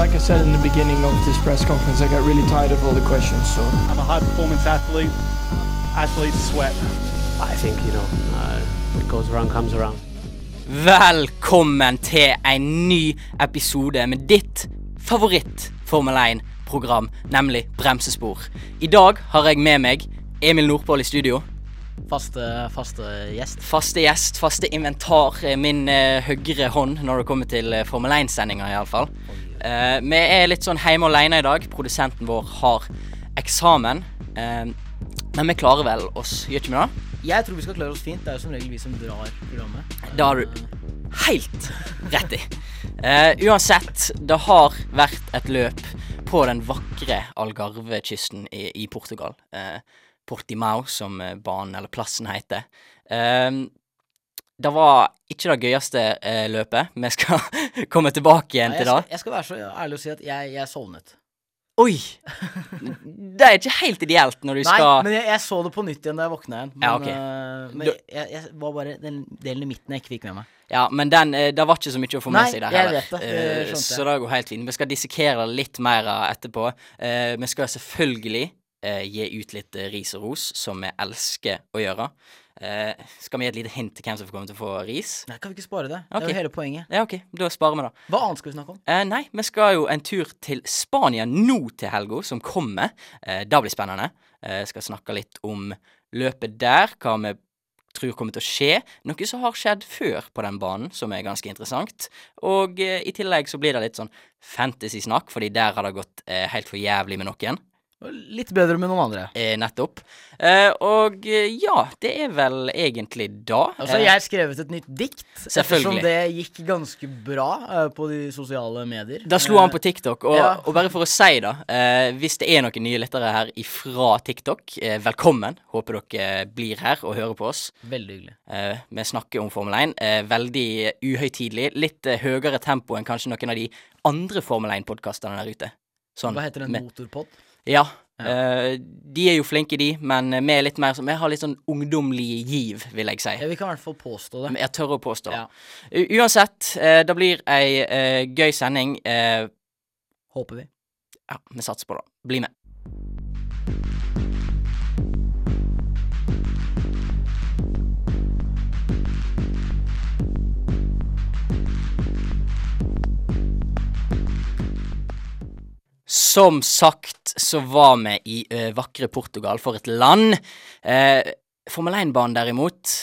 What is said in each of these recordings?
like I said in the beginning of this press conference, I got really tired of all the questions. So I'm a high performance athlete. Athletes sweat. I think, you know, uh, what goes around comes around. Velkommen til en ny episode med ditt favoritt Formel 1-program, nemlig Bremsespor. I dag har jeg med meg Emil Nordpål i studio. Faste, faste gjest. Faste gjest, faste inventar. eh, Min uh, høyre hånd når det kommer til eh, Formel 1-sendinga, iallfall. Uh, vi er litt sånn hjemme alene i dag. Produsenten vår har eksamen. Eh, men vi klarer vel oss, gjør ikke vi det? Jeg tror vi skal klare oss fint. Det er jo som regel vi som drar programmet. Det har du helt rett i. Eh, uansett, det har vært et løp på den vakre Algarve-kysten i, i Portugal. Eh, Portimao, som eh, banen eller plassen heter. Det var ikke det gøyeste eh, løpet. Vi skal komme tilbake igjen Nei, til det. jeg skal være så ærlig å si at jeg, jeg sovnet. Oi! Det er ikke helt ideelt når du Nei, skal men jeg, jeg så det på nytt igjen da jeg våkna igjen. Men, Ja, ok. eh, men Du- jeg, jeg var bare den delen i midten jeg ikke fikk med meg. Ja, men den, eh, det var ikke så mye å få med Nei, seg der jeg heller. vet det. Eh, så det går helt fint. Vi skal dissekere litt mer etterpå. Vi skal selvfølgelig gi ut litt ris og ros, som vi elsker å gjøre. Eh, skal vi gi et lite hint til hvem som får komme til å få ris? Nei, kan vi ikke spare det? Det er jo hele poenget. Ja, OK, da sparer vi da. Hva annet skal vi snakke om? Eh, nei, vi skal jo en tur til Spania nå til helga, som kommer. Eh, det blir spennende. Eh, skal snakke litt om løpet der, hva vi tror kommer til å skje. Noe som har skjedd før på den banen, som er ganske interessant. Og eh, i tillegg så blir det litt sånn fantasy-snakk, fordi der har det gått eh, helt for jævlig med noen. Litt bedre med noen andre. Eh, nettopp. Eh, og eh, ja, det er vel egentlig da. Altså, Eh, jeg har skrevet et nytt dikt. Ettersom Selvfølgelig. det gikk ganske bra eh, på de sosiale medier. Da slo han på TikTok, og, ja. og bare for å si da, eh, Hvis det er noen nye lyttere her ifra TikTok, eh, velkommen. Håper dere blir her og hører på oss. Veldig hyggelig. Eh, vi snakker om Formel 1. Eh, veldig uhøytidelig. Litt eh, høyere tempo enn kanskje noen av de andre Formel 1-podkastene der ute. Sånn, Hva heter den? med- Motorpod? Ja. eh, de er jo flinke, de, men vi er litt mer som Vi har litt sånn ungdommelig giv, vil jeg si. Ja, vi kan i hvert fall påstå det. Jeg tør å påstå. Ja. Uansett, eh, det blir ei eh, gøy sending. Håper vi. ja, vi satser på det. Bli med. Som sagt så var vi i ø, vakre Portugal for et land. Eh, Formel 1-banen derimot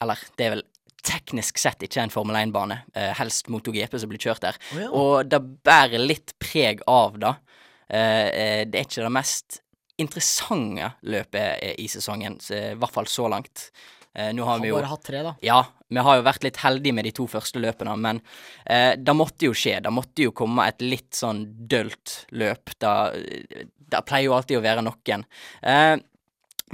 Eller det er vel teknisk sett ikke en Formel 1-bane. Eh, helst MotoGP som blir kjørt der. Oh, ja. Og det bærer litt preg av det. Eh, eh, det er ikke det mest interessante løpet eh, i sesongen, så, I hvert fall så langt. Eh, nå har Har vi jo bare hatt tre, da. ja, vi har jo vært litt heldige med de to første løpene, men eh, det måtte jo skje. Det måtte jo komme et litt sånn dølt løp. Det, pleier jo alltid å være noen. Eh,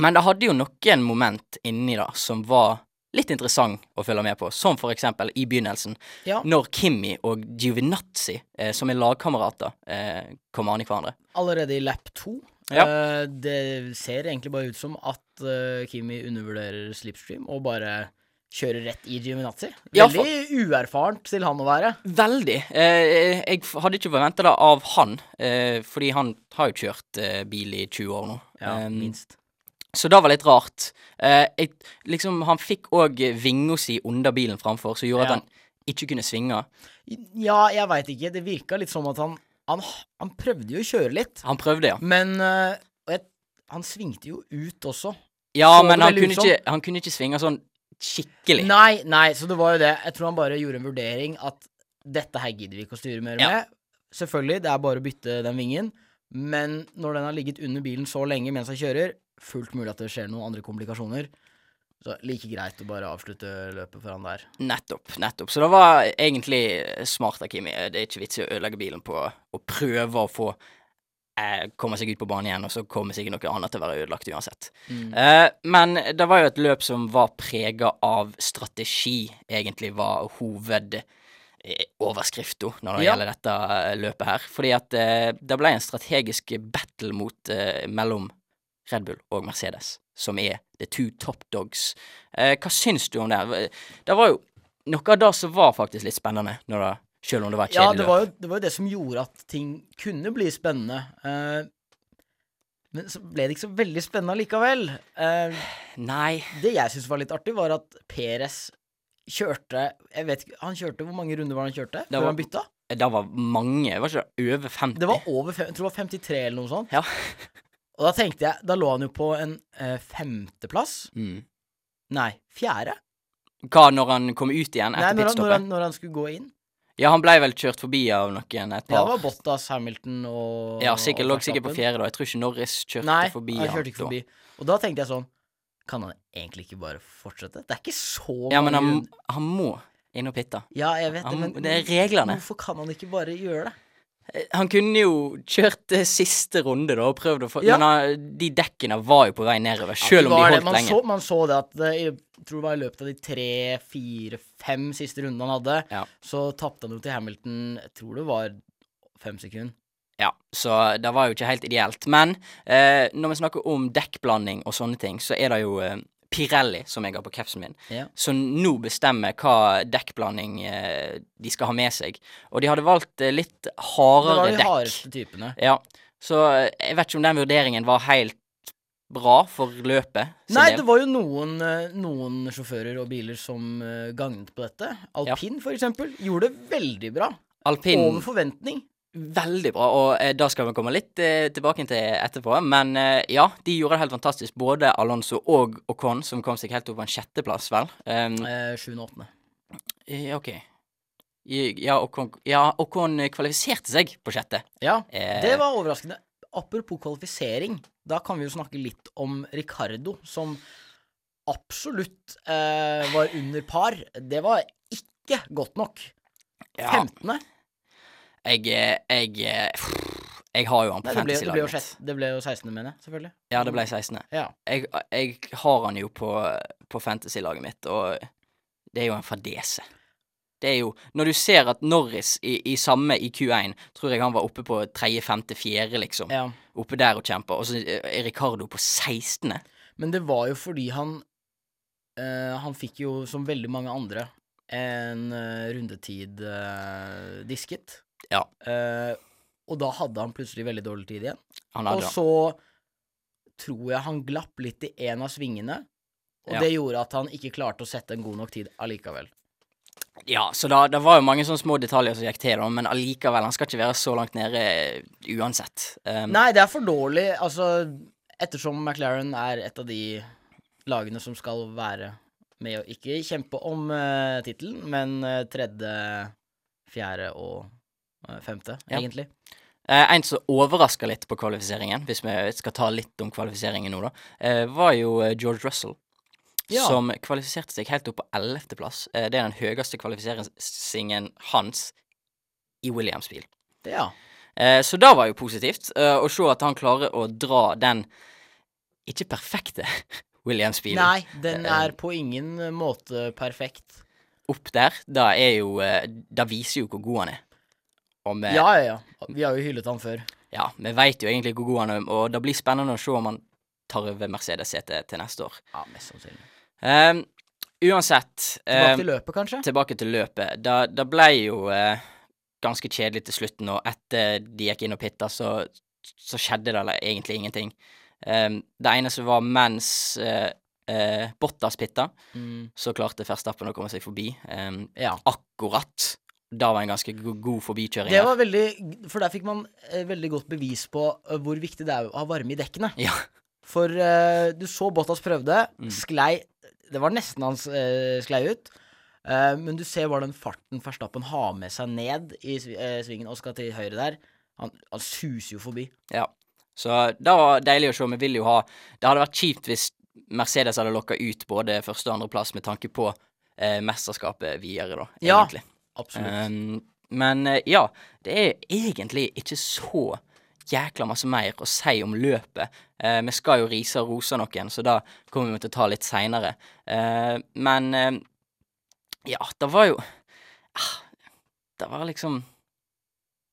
men det hadde jo noen moment inni det som var litt interessant å følge med på, som for eksempel i begynnelsen, Ja. når Kimmi og Giovinazzi, eh, som er lagkamerater, eh, kommer an i hverandre. Allerede i lap to. Ja. Eh, det ser egentlig bare ut som at eh, Kimi undervurderer slipstream og bare kjører rett i Giovinazzi. Ja, Veldig uerfarent til han å være. Veldig. Eh, jeg hadde ikke forventa det av han, eh, fordi han har jo kjørt eh, bil i 20 år nå. Um, minst. Så det var litt rart. Eh, jeg, liksom, han fikk òg vinga si under bilen framfor, som gjorde Ja. at han ikke kunne svinge. Ja, jeg veit ikke. Det virka litt som at han, han Han prøvde jo å kjøre litt, Han prøvde, ja. men eh, han svingte jo ut også. Ja, Så men han kunne, ikke, han kunne ikke svinge sånn skikkelig. Nei, nei, så det var jo det. Jeg tror han bare gjorde en vurdering at dette her gidder vi ikke å styre mer Ja. med. Selvfølgelig, det er bare å bytte den vingen, men når den har ligget under bilen så lenge mens han kjører, fullt mulig at det skjer noen andre komplikasjoner. Så like greit å bare avslutte løpet for han der. Nettopp. nettopp. Så det var egentlig smart av Kimi. Det er ikke vits i å ødelegge bilen på å prøve å få eh, komme seg ut på banen igjen, og så kommer sikkert noe annet til å være ødelagt uansett. Eh, men det var jo et løp som var prega av strategi, egentlig var hoved eh, når det Ja. gjelder dette løpet her. Fordi at uh, det ble en strategisk battle mot, uh, mellom Red Bull og Mercedes, som er the two top dogs. Hva syns du om det? Det var jo noe av det som var faktisk litt spennende når det Selv om det var et Ja, det var, jo, det var jo det som gjorde at ting kunne bli spennende. Eh, men så ble det ikke så veldig spennende likevel. Eh, Nei, det jeg syntes var litt artig, var at Peres kjørte Jeg vet ikke, Han kjørte Hvor mange runder var han kjørte Det før var- han bytta? det var mange. Det Var ikke over 50? Det var over Jeg tror det var 53 eller noe sånt. Ja. Og da tenkte jeg Da lå han jo på en eh, femteplass. mm. Nei, fjerde. Hva når han kom ut igjen Nei, etter når han, når, han, når han skulle gå inn. Ja, han ble vel kjørt forbi av noen et Ja, det var Bottas, Hamilton og Ja, sikkert, og lå sikkert på fjerde da. Jeg tror ikke Norris kjørte Nei, forbi han kjørte ikke da. forbi. Og da tenkte jeg sånn Kan han egentlig ikke bare fortsette? Det er ikke så Ja, men han, han må inn og pitte. Ja, jeg vet det, men det er reglene. hvorfor kan han ikke bare gjøre det? Han kunne jo kjørt eh, siste runde da og prøvd å få Ja. Men han, de dekkene var jo på vei nedover, Ja, selv det om de det. holdt man lenge. Så, man så det at det, jeg tror det var i løpet av de tre, fire, fem siste rundene han hadde, Ja. så tapte han jo til Hamilton Jeg tror det var fem sekunder. Ja, så det var jo ikke helt ideelt. Men eh, når vi snakker om dekkblanding og sånne ting, så er det jo eh, Pirelli, som jeg har på capsen min, Ja. som nå bestemmer hva dekkblanding eh, de skal ha med seg. Og de hadde valgt eh, litt Det var de dekk. hardeste typene. Ja, så eh, jeg vet ikke om den vurderingen var helt bra for løpet. Nei, del. det var jo noen, eh, noen sjåfører og biler som eh, gagnet på dette. Alpin, for eksempel, gjorde det veldig bra. Alpin Over forventning. Veldig bra, og eh, da skal vi komme litt eh, tilbake til etterpå. Men eh, ja, de gjorde det helt fantastisk. Både Alonso og Ocon, som kom seg helt opp på en sjetteplass, vel. Um, Eh, Sjuende og åttende. OK. Ja, Ocon, ja, Ocon kvalifiserte seg på sjette. Ja, det var overraskende. Apropos kvalifisering, da kan vi jo snakke litt om Ricardo, som absolutt eh, var under par. Det var ikke godt nok. Ja. 15. Jeg, eh, jeg eh, Jeg har jo han på fantasy-laget mitt. det ble jo 16., mener jeg. Selvfølgelig. Ja, det ble 16. Ja. Jeg, jeg har han jo på, på fantasy-laget mitt, og det er jo en fadese. Det er jo Når du ser at Norris i, i samme i Q1, tror jeg han var oppe på tredje, femte, fjerde, liksom. ja. Oppe der og kjempa. Og så er Ricardo på 16. Men det var jo fordi han øh, Han fikk jo, som veldig mange andre, en øh, rundetid øh, disket. Ja. Eh, og da hadde han plutselig veldig dårlig tid igjen. Og så tror jeg han glapp litt i en av svingene, og Ja. det gjorde at han ikke klarte å sette en god nok tid allikevel. Ja, så da, det var jo mange sånne små detaljer som gikk til, men allikevel, han skal ikke være så langt nede uansett. Um, Nei, det er for dårlig. Altså, ettersom McLaren er et av de lagene som skal være med å ikke kjempe om uh, tittelen, men eh, tredje, fjerde og eh, femte, Ja. egentlig. Eh, en som overraska litt på kvalifiseringen, hvis vi skal ta litt om kvalifiseringen nå, da, eh, var jo eh, George Russell. Ja. Som kvalifiserte seg helt opp på ellevteplass. Eh, det er den høyeste kvalifiseringen hans i Williams-bil. Ja. Eh, så det var jo positivt eh, å se at han klarer å dra den ikke perfekte Williams-bilen Nei, den Eh, er på ingen måte perfekt. opp der. Det er jo eh, Det viser jo hvor god han er. Og vi, Ja, ja, ja. Vi har jo hyllet han før. ja, vi veit jo egentlig hvor god han er, og det blir spennende å se om han tar over Mercedes-setet til neste år. Ja, mest sannsynlig. Um, uansett Tilbake um, til løpet, kanskje? tilbake til løpet. Da, det ble jo uh, ganske kjedelig til slutten, og etter de gikk inn og pitta, så, så skjedde det egentlig ingenting. Um, det eneste var mens uh, uh, Bottas pitta, Mm, så klarte Verstappen å komme seg forbi. Um, ja. akkurat. Det var en ganske god forbikjøring. Det var veldig For der fikk man eh, veldig godt bevis på eh, hvor viktig det er å ha varme i dekkene. Ja. For eh, du så Bottas prøvde, Mm. sklei Det var nesten hans uh, sklei ut. Eh, men du ser bare den farten Verstappen har med seg ned i svi- eh, svingen og skal til høyre der. Han, han suser jo forbi. Ja. Så det var deilig å se. Vi vil jo ha Det hadde vært kjipt hvis Mercedes hadde lokka ut både første og andreplass med tanke på eh, mesterskapet videre, da, Ja. Absolutt. Um, men eh, ja, det er egentlig ikke så jækla masse mer å si om løpet. Eh, vi skal jo rise og rose noen, så da kommer vi til å ta litt seinere. men eh, ja, det var jo ah, Det var liksom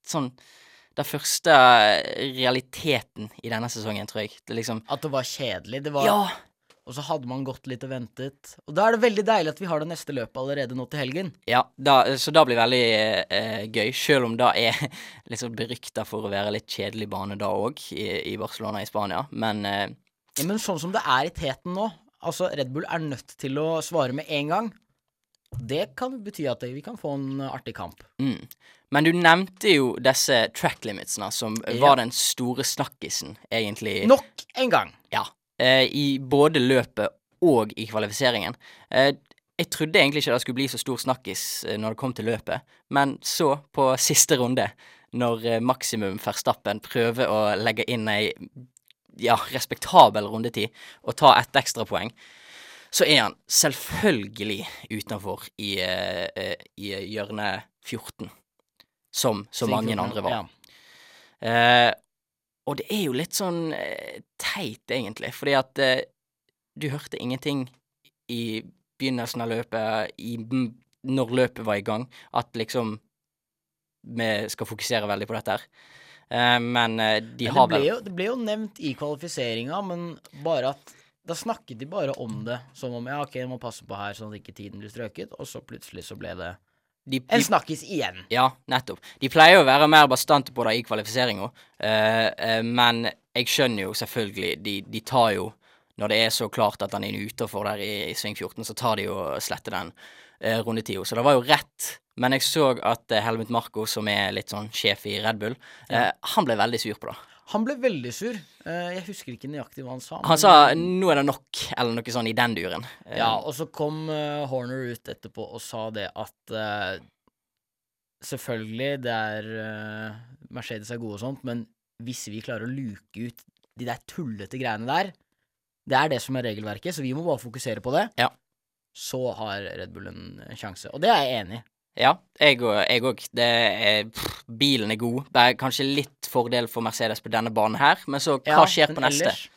sånn Den første realiteten i denne sesongen, tror jeg. Det liksom At det var kjedelig. Det var Ja! Og så hadde man gått litt og ventet. Og da er det veldig deilig at vi har det neste løpet allerede nå til helgen. Ja, da, så da blir det veldig eh, gøy, selv om det er liksom berykta for å være litt kjedelig bane da òg, i, i Barcelona i Spania. Men eh, Ja, men sånn som det er i teten nå, altså Red Bull er nødt til å svare med en gang. Det kan bety at vi kan få en artig kamp. mm. Men du nevnte jo disse track limitsene, som Ja. var den store snakkisen, egentlig. Nok en gang. Eh, I både løpet og i kvalifiseringen. Eh, jeg trodde egentlig ikke det skulle bli så stor snakkis eh, når det kom til løpet, men så, på siste runde, når maksimum Verstappen prøver å legge inn ei ja, respektabel rundetid og ta ett ekstrapoeng, så er han selvfølgelig utenfor i, i hjørne 14, som så mange andre var. Ja. Eh, og det er jo litt sånn eh, teit, egentlig, fordi at eh, du hørte ingenting i begynnelsen av løpet, i, når løpet var i gang, at liksom vi skal fokusere veldig på dette her. Eh, men de Men har vel jo, det ble jo nevnt i kvalifiseringa, men bare at da snakket de bare om det som om ja, ok, jeg må passe på her sånn at ikke tiden blir strøket, og så plutselig så ble det de, en snakkes igjen. Ja, nettopp. De pleier å være mer bastante på det i kvalifiseringa, eh, eh, men jeg skjønner jo selvfølgelig De, de tar jo Når det er så klart at han er utafor der i, i sving 14, så tar de og sletter den eh, rundetida. Så det var jo rett. Men jeg så at eh, Helmut Marko, som er litt sånn sjef i Red Bull, eh, han ble veldig sur på det. Han ble veldig sur. Eh, jeg husker ikke nøyaktig hva han sa. Han sa 'nå er det nok', eller noe sånn i den duren. Eh, Ja, og så kom eh, Horner ut etterpå og sa det at Selvfølgelig, det er Mercedes er gode og sånt, men hvis vi klarer å luke ut de der tullete greiene der Det er det som er regelverket, så vi må bare fokusere på det. Ja. Så har Red Bull en sjanse. Og det er jeg enig i. Ja, jeg òg. Det Bilen er god. Det er kanskje litt fordel for Mercedes på denne banen her, men så hva Ja, skjer på neste? ellers,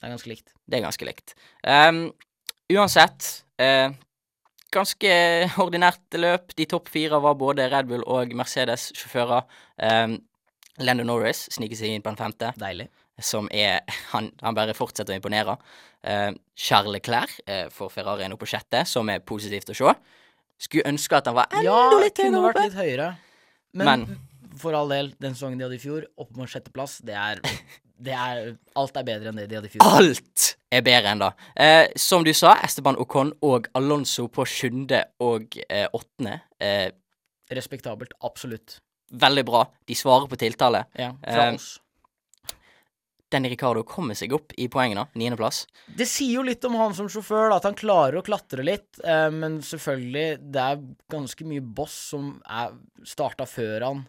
Det er ganske likt. Det er ganske likt. Um, uansett, uh, ganske ordinært løp. De topp fire var både Red Bull og Mercedes-sjåfører. Um, Lando Norris sniker seg inn på den femte, Deilig. som er Han, han bare fortsetter å imponere. Uh, Charles Leclerc uh, for Ferrari er nå på sjette, som er positivt å se. Skulle ønske at han var enda Ja, litt kunne vært litt høyere. Men, Men- for all del, den sesongen de hadde i fjor, opp mot sjetteplass, det er, det er Alt er bedre enn det de hadde i fjor. Alt er bedre enn det. Eh, som du sa, Esteban Ocon og Alonso på sjuende og eh, åttende. Eh, Respektabelt. Absolutt. veldig bra. De svarer på tiltale. Ja, fra Eh, oss. Danny Ricardo kommer seg opp i poengene. Niendeplass. Det sier jo litt om han som sjåfør, da, at han klarer å klatre litt. Eh, men selvfølgelig, det er ganske mye boss som er starta før han.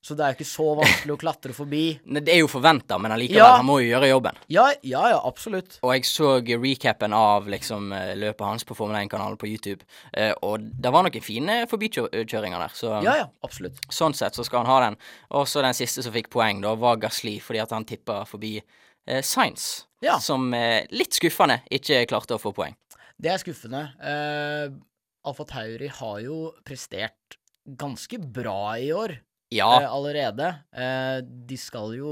Så det er jo ikke så vanskelig å klatre forbi. Nei, Det er jo forventa, men allikevel, Ja. han må jo gjøre jobben. Ja, ja, ja, absolutt. Og jeg så recapen av liksom eh, løpet hans på Formel 1-kanalen på YouTube, eh, og det var noen fine forbikjøringer der. Så Ja, ja, absolutt. sånn sett så skal han ha den. Og så den siste som fikk poeng, da, var Gasli, fordi at han tippa forbi eh, Science. Ja. Som eh, litt skuffende ikke klarte å få poeng. Det er skuffende. Eh, Alfa Tauri har jo prestert ganske bra i år Ja, eh, allerede. Eh, de skal jo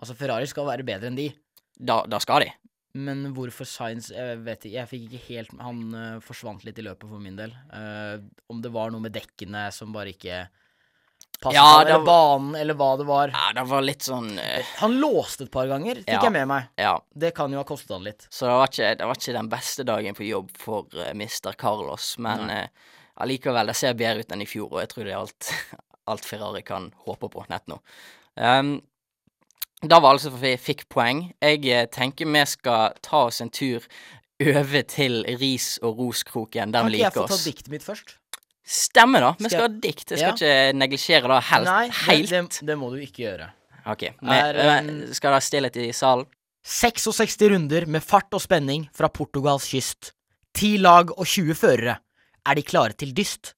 Altså, Ferrari skal være bedre enn de. da, da skal de. Men hvorfor Science Jeg vet ikke, jeg fikk ikke helt Han uh, forsvant litt i løpet for min del. Uh, om det var noe med dekkene som bare ikke passet Ja, eller var- banen, eller hva det var. Ja, det var litt sånn uh... Han låste et par ganger, fikk Ja. jeg med meg. Ja. Det kan jo ha kostet han litt. Så det var ikke, det var ikke den beste dagen på jobb for uh, Mr. Carlos, men allikevel, det ser bedre ut enn i fjor, og jeg tror det er alt, alt Ferrari kan håpe på nett nå. Um, da var altså for vi fikk poeng. Jeg eh, tenker vi skal ta oss en tur over til ris- og roskroken, der Kan ikke jeg få ta oss. diktet mitt først? Stemmer, da. Vi Skal skal ha dikt. Jeg skal Ja. ikke neglisjere det helt. Nei, helt. Det, det, det må du ikke gjøre. OK. Vi, Er, um, skal det ha stillhet i salen? 66 runder med fart og spenning fra Portugals kyst. Ti lag og 20 førere. Er de klare til dyst?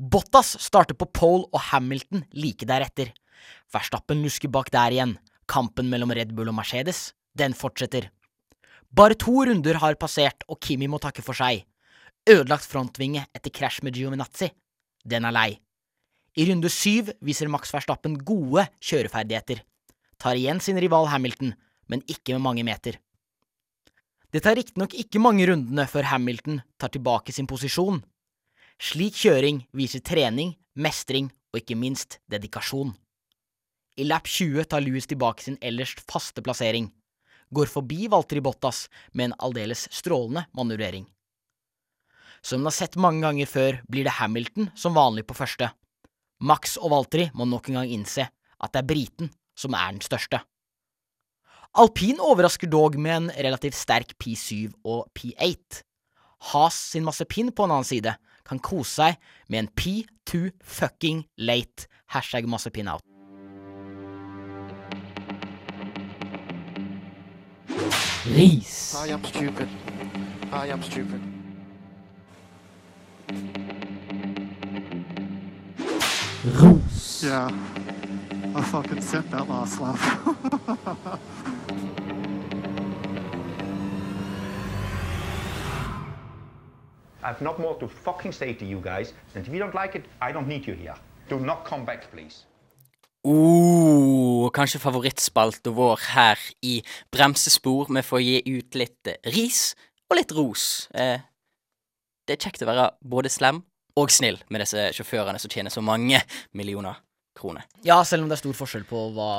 Bottas starter på pole og Hamilton like deretter. Verstappen lusker bak der igjen. Kampen mellom Red Bull og Mercedes, den fortsetter. Bare to runder har passert, og Kimi må takke for seg. Ødelagt frontvinge etter krasj med Giovinazzi. Den er lei. I runde syv viser Max Verstappen gode kjøreferdigheter. Tar igjen sin rival Hamilton, men ikke med mange meter. Det tar riktignok ikke mange rundene før Hamilton tar tilbake sin posisjon. Slik kjøring viser trening, mestring og ikke minst dedikasjon. I lap 20 tar Louis tilbake sin ellers faste plassering, går forbi Valtteri Bottas med en aldeles strålende manøvrering. Som man har sett mange ganger før, blir det Hamilton som vanlig på første. Max og Valtteri må nok en gang innse at det er briten som er den største. Alpin overrasker dog med en relativt sterk P7 og P8. Haas sin masse pin på en annen side kan kose seg med en P2 fucking late, hashtag masse pin out. Ris. I am stupid. I am stupid. Ros. Yeah. I fucking sent that last lap. I've not more to fucking say to you guys. And if you don't like it, I don't need you here. Do not come back, please. Oh, kanskje favorittspalten vår her i Bremsespor. Vi får gi ut litt ris og litt ros. Eh, det er kjekt å være både slem og snill med disse sjåførene som tjener så mange millioner kroner. Ja, selv om det er stor forskjell på hva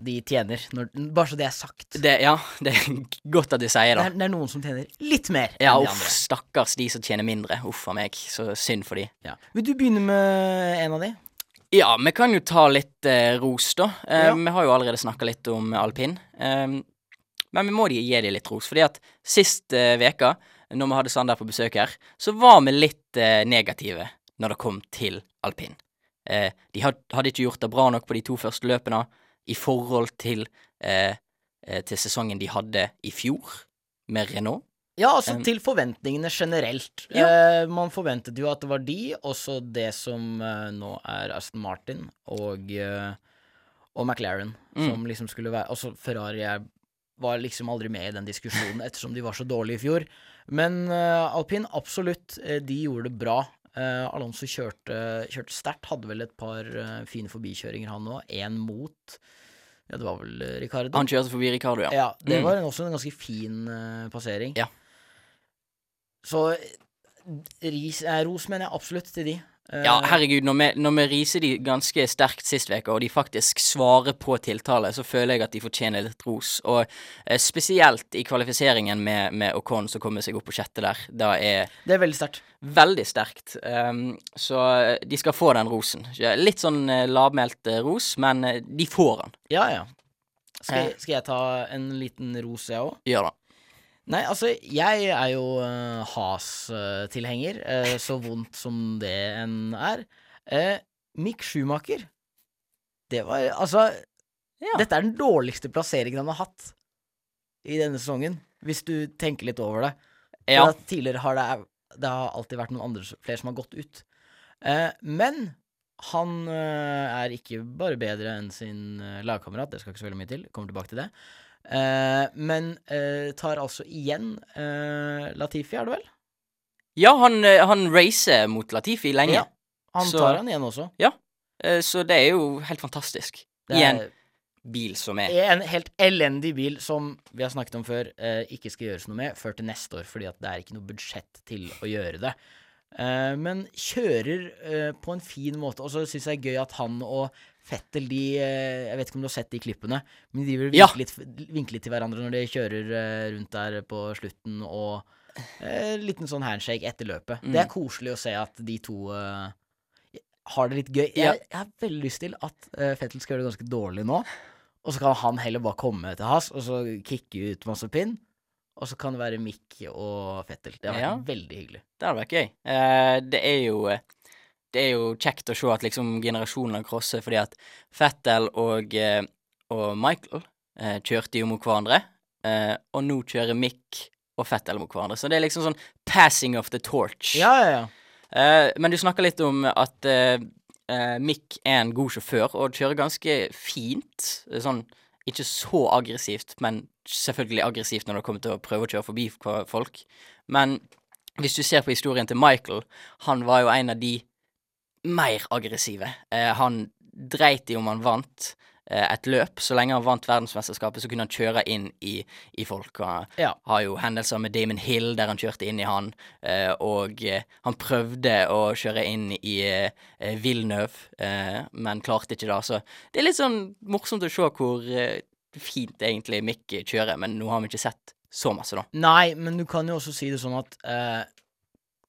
de tjener. Når, bare så det er sagt. Det, ja, det er godt at du sier Det det. er, det er noen som tjener litt mer Ja, enn de uff, andre. stakkars de som tjener mindre. Uff a meg, så synd for de. Ja. Vil du begynne med en av de? Ja, vi kan jo ta litt eh, ros, da. Eh, Ja. Vi har jo allerede snakka litt om alpin. Eh, men vi må de, gi dem litt ros, fordi at sist eh, veka, når vi hadde Sander på besøk her, så var vi litt eh, negative når det kom til alpin. Eh, de had, hadde ikke gjort det bra nok på de to første løpene i forhold til, eh, eh, til sesongen de hadde i fjor med Renault. Ja, altså Um, til forventningene generelt. ja. Eh, man forventet jo at det var de, også det som eh, nå er Aston Martin og, eh, og McLaren, Mm. som liksom skulle være Altså, Ferrari er, var liksom aldri med i den diskusjonen ettersom de var så dårlige i fjor. Men uh, alpin, absolutt, de gjorde det bra. Eh, Alonso kjørte, kjørte sterkt, hadde vel et par eh, fine forbikjøringer, han òg. Én mot Ja, det var vel eh, Ricardo. Han kjørte forbi Ricardo, ja. Ja, det Mm. var en, også en ganske fin passering. Ja. Så ris, eh, ros mener jeg absolutt til de. Ja, herregud, når vi, når vi riser de ganske sterkt sist uke, og de faktisk svarer på tiltale, så føler jeg at de fortjener litt ros. Og eh, spesielt i kvalifiseringen med, med Ocon, som kommer seg opp på sjette der. Da er Det er veldig sterkt. veldig sterkt. Um, så eh, de skal få den rosen. Litt sånn eh, lavmælt eh, ros, men eh, de får den. Ja, ja. Skal, skal jeg ta en liten ros, jeg òg? Gjør det. Nei, altså, jeg er jo uh, Has-tilhenger, uh, så vondt som det enn er. Uh, Mick Schumacher Det var Altså, Ja. dette er den dårligste plasseringen han har hatt i denne sesongen, hvis du tenker litt over det. Ja. tidligere har det, det har alltid vært noen andre, flere som har gått ut. Men han er ikke bare bedre enn sin lagkamerat, det skal ikke så veldig mye til, kommer tilbake til det. Eh, men eh, tar altså igjen eh, Latifi, er det vel? ja, han, han racer mot Latifi lenge. Ja. Han Så- tar han igjen også. Eh, så det er jo helt fantastisk. Det I en bil som er en helt elendig bil som vi har snakket om før, eh, ikke skal gjøres noe med før til neste år, fordi at det er ikke noe budsjett til å gjøre det. Eh, men kjører på en fin måte, og så syns jeg det er gøy at han og Fettel, de eh, Jeg vet ikke om du har sett de klippene, men de vil Ja. vinke, litt, vinke litt til hverandre når de kjører eh, rundt der på slutten, og eh, liten sånn handshake etter løpet. Mm. Det er koselig å se at de to eh, har det litt gøy. Jeg, jeg har veldig lyst til at eh, Fettel skal gjøre det ganske dårlig nå. Og så kan han heller bare komme til has og så kicke ut masse pinn. Og så kan det være Mick og Fettel. Det har vært Ja. veldig hyggelig. Det hadde vært gøy. Eh, det er jo eh, Det er jo kjekt å se at liksom generasjonene crosser, fordi at Fettel og, eh, og Michael eh, kjørte jo mot hverandre, eh, og nå kjører Mick og Fettel mot hverandre. Så det er liksom sånn passing of the torch. Ja, ja, ja. Eh, men du snakka litt om at eh, eh, Mick er en god sjåfør og kjører ganske fint. Sånn ikke så aggressivt, men selvfølgelig aggressivt når det kommer til å prøve å kjøre forbi folk. Men hvis du ser på historien til Michael, han var jo en av de mer aggressive. Eh, han dreit i om han vant. eh, et løp. Så lenge han vant verdensmesterskapet, så kunne han kjøre inn i, i folk. Han Ja. har jo hendelser med Damon Hill der han kjørte inn i han, eh, og eh, han prøvde å kjøre inn i eh, Villeneuve, eh, men klarte ikke det. Så det er litt sånn morsomt å se hvor fint egentlig Mick kjører, men nå har vi ikke sett så masse, da. Nei, men du kan jo også si det sånn at eh,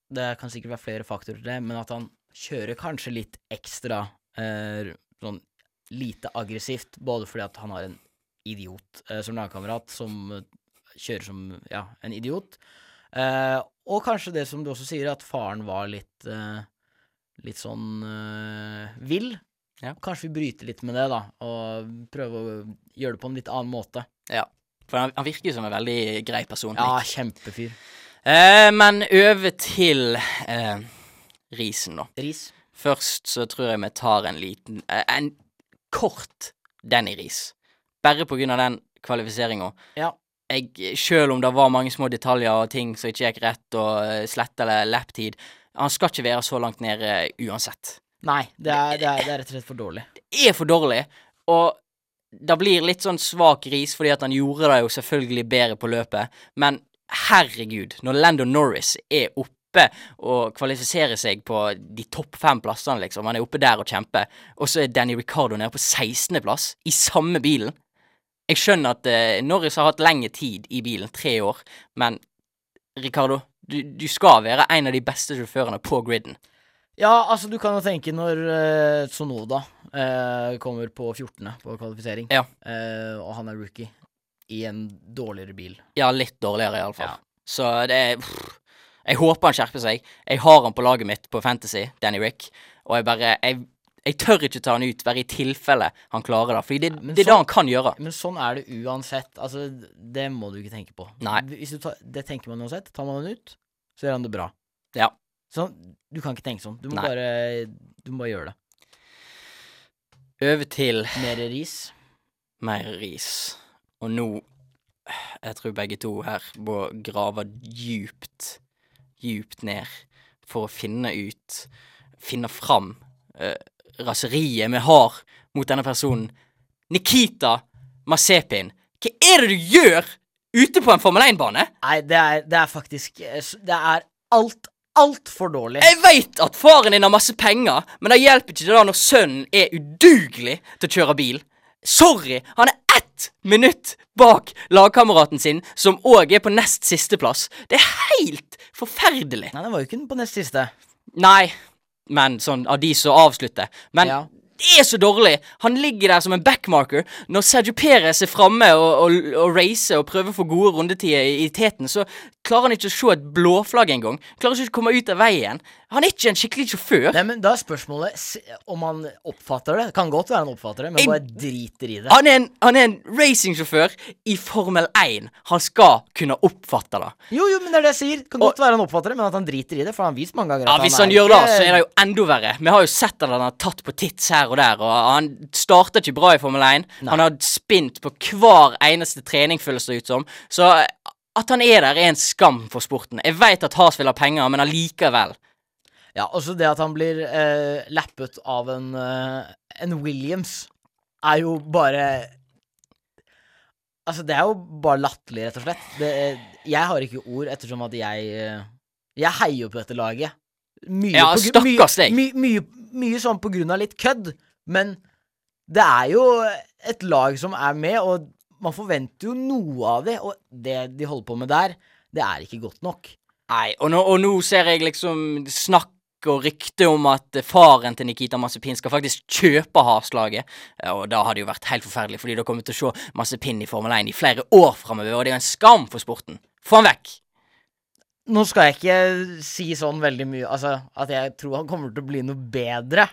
Det kan sikkert være flere faktorer til det, men at han kjører kanskje litt ekstra eh, sånn lite aggressivt, både fordi at han har en idiot eh, som lagkamerat som eh, kjører som ja, en idiot, eh, og kanskje det som du også sier, at faren var litt eh, litt sånn eh, vill. Ja. Kanskje vi bryter litt med det, da, og prøver å gjøre det på en litt annen måte. Ja. For han, han virker jo som en veldig grei person. Ja, kjempefyr. Eh, men over til eh, risen, da. Ris. Først så tror jeg vi tar en liten eh, En kort Danny-ris. Bare på grunn av den kvalifiseringa. Ja. Jeg, selv om det var mange små detaljer og ting som ikke gikk rett, og uh, slett eller laptid Han skal ikke være så langt nede uansett. Nei, det er, det, er, det er rett og slett for dårlig. Det er for dårlig, og det blir litt sånn svak ris fordi at han gjorde det jo selvfølgelig bedre på løpet, men herregud, når Lando Norris er oppe og kvalifiserer seg på de topp fem plassene, liksom, han er oppe der og kjemper, og så er Danny Ricardo nede på 16.-plass i samme bilen. Jeg skjønner at eh, Norris har hatt lengre tid i bilen, tre år, men Ricardo, du, du skal være en av de beste sjåførene på griden. Ja, altså, du kan jo tenke når uh, Sonoda eh, kommer på 14. på kvalifisering, Ja. eh, og han er rookie i en dårligere bil. Ja, litt dårligere iallfall. Ja. Så det er pff, Jeg håper han skjerper seg. Jeg har han på laget mitt på Fantasy, Danny Rick, og jeg bare Jeg, jeg tør ikke ta han ut, bare i tilfelle han klarer det. Fordi det, ja, det er sånn, det han kan gjøre. Men sånn er det uansett. Altså, det må du ikke tenke på. Nei. Tar, det tenker man uansett. Tar man han ut, så gjør han det bra. Ja. Sånn, du kan ikke tenke sånn. Du må Nei. bare Du må bare gjøre det. Over til Mer ris. mer ris. Og nå Jeg tror begge to her må grave djupt, djupt ned for å finne ut Finne fram uh, raseriet vi har mot denne personen. Nikita Masepin, hva er det du gjør ute på en Formel 1-bane? Nei, det er, det er faktisk eh, Det er alt, altfor dårlig. Jeg veit at faren din har masse penger, men det hjelper ikke da når sønnen er udugelig til å kjøre bil. Sorry, han er ett minutt bak lagkameraten sin, som òg er på nest siste plass. Det er helt forferdelig. Nei, det var jo ikke den på nest siste. Nei, men sånn av de som avslutter. Men Ja. Det er så dårlig. Han ligger der som en backmarker. Når Sergio Perez er framme og, og, og racer og prøver å få gode rundetider i, i teten, så klarer han ikke å se et blåflagg engang. Klarer ikke å komme ut av veien. Han er ikke en skikkelig sjåfør. Nei, men Da er spørsmålet om han oppfatter det. Kan godt være han oppfatter det, men bare driter i det. Han er en, han er en racingsjåfør i Formel 1. Han skal kunne oppfatte det. Jo, jo, men det er det jeg sier. Kan godt være han oppfatter det, men at han driter i det. For han har vist mange ganger Ja, at Hvis han han er gjør det, så er det jo enda verre. Vi har jo sett at han har tatt på tits her og der, og han startet ikke bra i Formel 1. Han har spint på hver eneste trening, føles det ut som. Så at han er der, er en skam for sporten. Jeg veit at Has vil ha penger, men allikevel. Ja, også det at han blir eh, lappet av en, eh, en Williams, er jo bare Altså, det er jo bare latterlig, rett og slett. Det, jeg har ikke ord, ettersom at jeg eh, Jeg heier på dette laget. Mye Ja, på stakkars deg. Mye, mye, mye sånn på grunn av litt kødd, men det er jo et lag som er med, og man forventer jo noe av det, og det de holder på med der, det er ikke godt nok. Nei, og nå, og nå ser jeg liksom snakk og rykte om at faren til Nikita Masipin skal faktisk kjøpe Has-laget. Eh, Og da hadde det jo vært helt forferdelig, fordi da kommer vi til å se Masipin i Formel 1 i flere år framover, og det er jo en skam for sporten. Få han vekk! Nå skal jeg ikke si sånn veldig mye, altså at jeg tror han kommer til å bli noe bedre,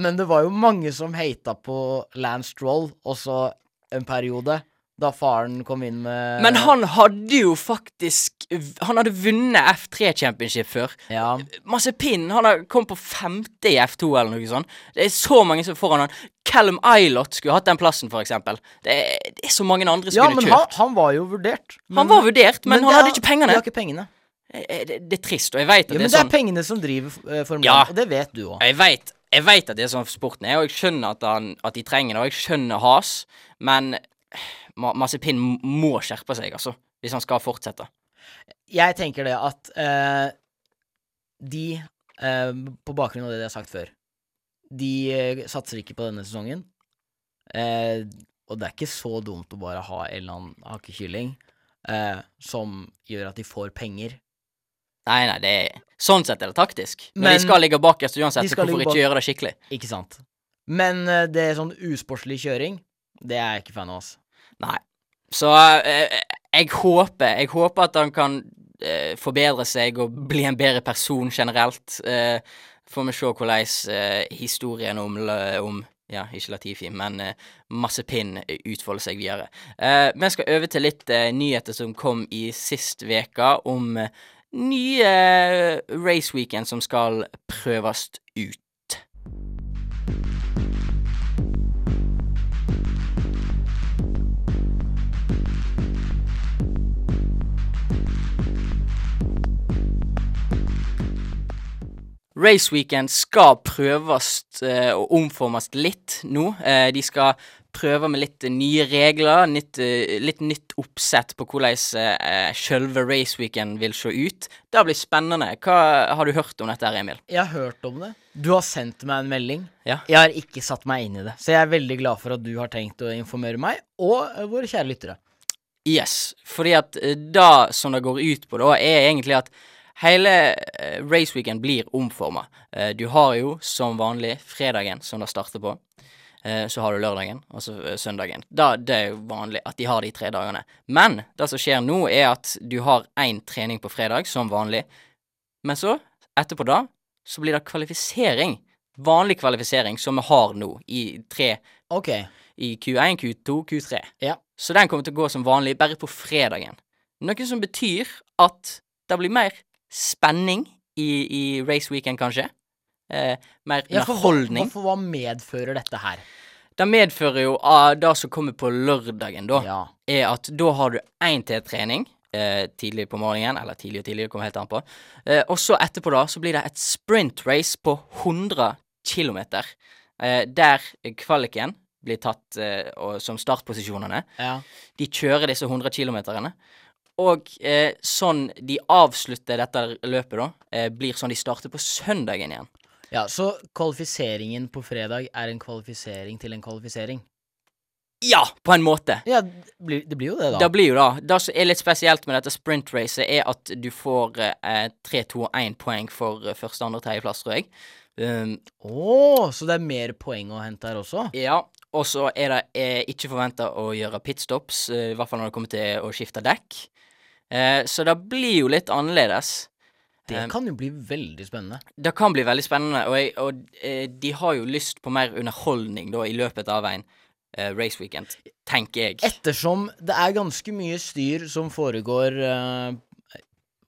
men det var jo mange som hata på Lance Stroll også en periode, da faren kom inn med Men han hadde jo faktisk Han hadde vunnet F3 Championship før. Ja. Mazepin han har kom på femte i F2 eller noe sånt. Det er så mange som foran han. Callum Eilert skulle hatt den plassen, for eksempel. Det er, det er så mange andre som ja, kunne men han, han var jo vurdert. Han var vurdert, men, han det hadde ikke pengene. De har ikke pengene. Eh, det, det er trist, og jeg veit at Ja, det men er det er sånn pengene som driver uh, Formel 1, Ja. og det vet du òg. Jeg vet, jeg vet at det er sånn sporten er, og jeg skjønner at, han, at de trenger det, og jeg skjønner has, men Ma Mazepin må skjerpe seg, altså, hvis han skal fortsette. Jeg tenker det at uh, de, uh, på bakgrunn av det de har sagt før De uh, satser ikke på denne sesongen. Eh, og det er ikke så dumt å bare ha en eller annen hakekylling eh, som gjør at de får penger. Nei, nei, det er Sånn sett er det taktisk. Men, Men- de skal ligge bakerst uansett, så hvorfor ikke gjøre det skikkelig? Ikke sant? Men uh, det er sånn usportslig kjøring, det er jeg ikke fan av. altså. Nei. Så uh, jeg håper Jeg håper at han kan uh, forbedre seg og bli en bedre person generelt. Får vi se hvordan historien om, om ja, ikke Latifi, men Masse pinn utfolder seg videre. Uh, vi skal over til litt uh, nyheter som kom i sist veka om nye eh, race weekend som skal prøves ut. Race Weekend skal prøves eh, og omformes litt nå. Eh, de skal prøve med litt eh, nye regler, nytt, eh, litt nytt oppsett på hvordan eh, selve raceweekend vil se ut. Det blir spennende. Hva har du hørt om dette, her, Emil? Jeg har hørt om det. Du har sendt meg en melding. Ja. Jeg har ikke satt meg inn i det. Så jeg er veldig glad for at du har tenkt å informere meg, og eh, våre kjære lyttere. Yes, fordi at da det som det går ut på da, er egentlig at hele raceweekend blir omforma. Eh, du har jo som vanlig fredagen som det starter på. Eh, så har du lørdagen, og så eh, søndagen. Da, det er jo vanlig at de har de tre dagene. Men det som skjer nå, er at du har én trening på fredag, som vanlig. Men så, etterpå da, så blir det kvalifisering. Vanlig kvalifisering, som vi har nå, i tre Ok. i Q1, Q2, Q3. Ja. Så den kommer til å gå som vanlig, bare på fredagen. Noe som betyr at det blir mer spenning i, i race weekend, kanskje. Eh, mer Ja, for underholdning. for hva medfører dette her? Det medfører jo at det som kommer på lørdagen, da, Ja. er at da har du én til trening. Eh, tidlig på morgenen, eller tidlig og tidlig, det kommer helt an på. Eh, og så etterpå da, så blir det et sprintrace på 100 km. Eh, der kvaliken blir tatt eh, og, som startposisjonene. ja. De kjører disse 100 km. Og eh, sånn de avslutter dette løpet, da, eh, blir sånn de starter på søndagen igjen. Ja, Så kvalifiseringen på fredag er en kvalifisering til en kvalifisering? Ja, på en måte. Ja, det blir, det blir jo det, da. Det blir jo da Det som er litt spesielt med dette sprintracet, er at du får eh, 3, 2 og 1 poeng for eh, første, andre og tredjeplass, tror jeg. Um, oh, så det er mer poeng å hente her også? ja. Og så er det eh, ikke forventa å gjøre pitstops, eh, i hvert fall når det kommer til å skifte dekk. Eh, så det blir jo litt annerledes. Det kan jo bli veldig spennende. Det kan bli veldig spennende, og, jeg, og eh, de har jo lyst på mer underholdning da i løpet av en uh, race weekend, tenker jeg. Ettersom det er ganske mye styr som foregår uh,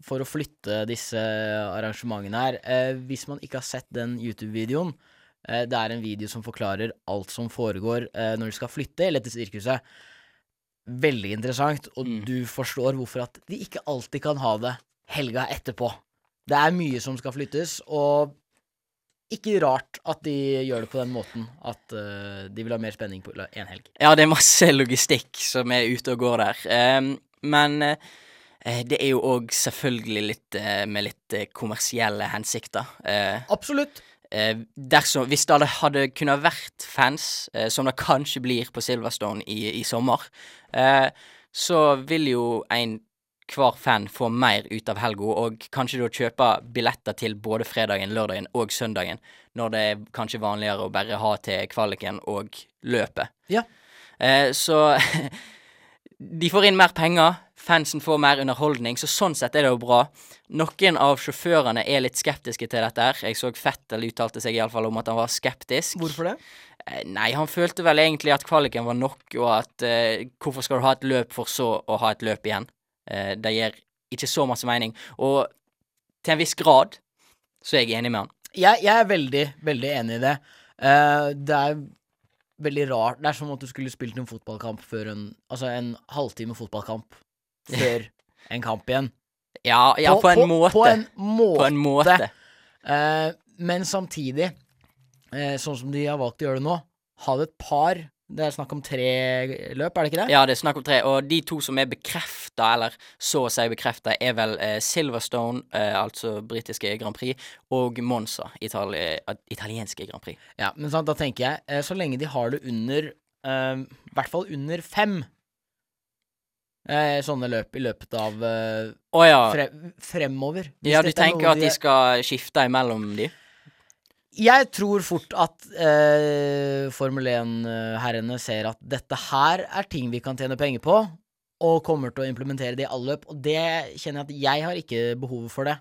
for å flytte disse arrangementene her. Eh, hvis man ikke har sett den YouTube-videoen, eh, det er en video som forklarer alt som foregår når de skal flytte hele dette sirkuset. Veldig interessant, og Mm. du forstår hvorfor at de ikke alltid kan ha det helga etterpå. Det er mye som skal flyttes, og ikke rart at de gjør det på den måten. At uh, de vil ha mer spenning på én helg. Ja, det er masse logistikk som er ute og går der. Um, men uh, det er jo òg selvfølgelig litt uh, med litt kommersielle hensikter. Absolutt. dersom, hvis det hadde, kunnet vært fans, som det kanskje blir på Silverstone i, i sommer, så vil jo en hver fan få mer ut av helga, og kanskje da kjøpe billetter til både fredagen, lørdagen og søndagen, når det er kanskje vanligere å bare ha til kvaliken og løpet. Ja. Eh, så de får inn mer penger, fansen får mer underholdning, så sånn sett er det jo bra. Noen av sjåførene er litt skeptiske til dette her. Jeg så Fettel uttalte seg iallfall om at han var skeptisk. Hvorfor det? Eh, Nei, han følte vel egentlig at kvaliken var nok, og at eh, hvorfor skal du ha et løp for så å ha et løp igjen? Eh, det gir ikke så masse mening. Og til en viss grad så er jeg enig med han. Jeg, jeg er veldig, veldig enig i det. Eh, det er veldig rart. Det er som at du skulle spilt en fotballkamp før en Altså en halvtime fotballkamp før en kamp igjen. Ja, ja på, en måte. På en måte. På en måte. Eh, men samtidig, eh, sånn som de har valgt å gjøre det nå, ha det et par Det er snakk om tre løp, er det ikke det? Ja, det er snakk om tre. Og de to som er bekrefta, eller så å si bekrefta, er vel eh, Silverstone, eh, altså britiske Grand Prix, og Monza, itali eh, italienske Grand Prix. Ja, men sant, da tenker jeg, eh, så lenge de har det under eh, I hvert fall under fem eh, sånne løp i løpet av Å ja. fre fremover. Hvis Ja, du er tenker at de skal skifte imellom de? Jeg tror fort at eh, Formel 1-herrene ser at dette her er ting vi kan tjene penger på, og kommer til å implementere det i alle løp. Og det kjenner jeg at jeg har ikke behovet for det.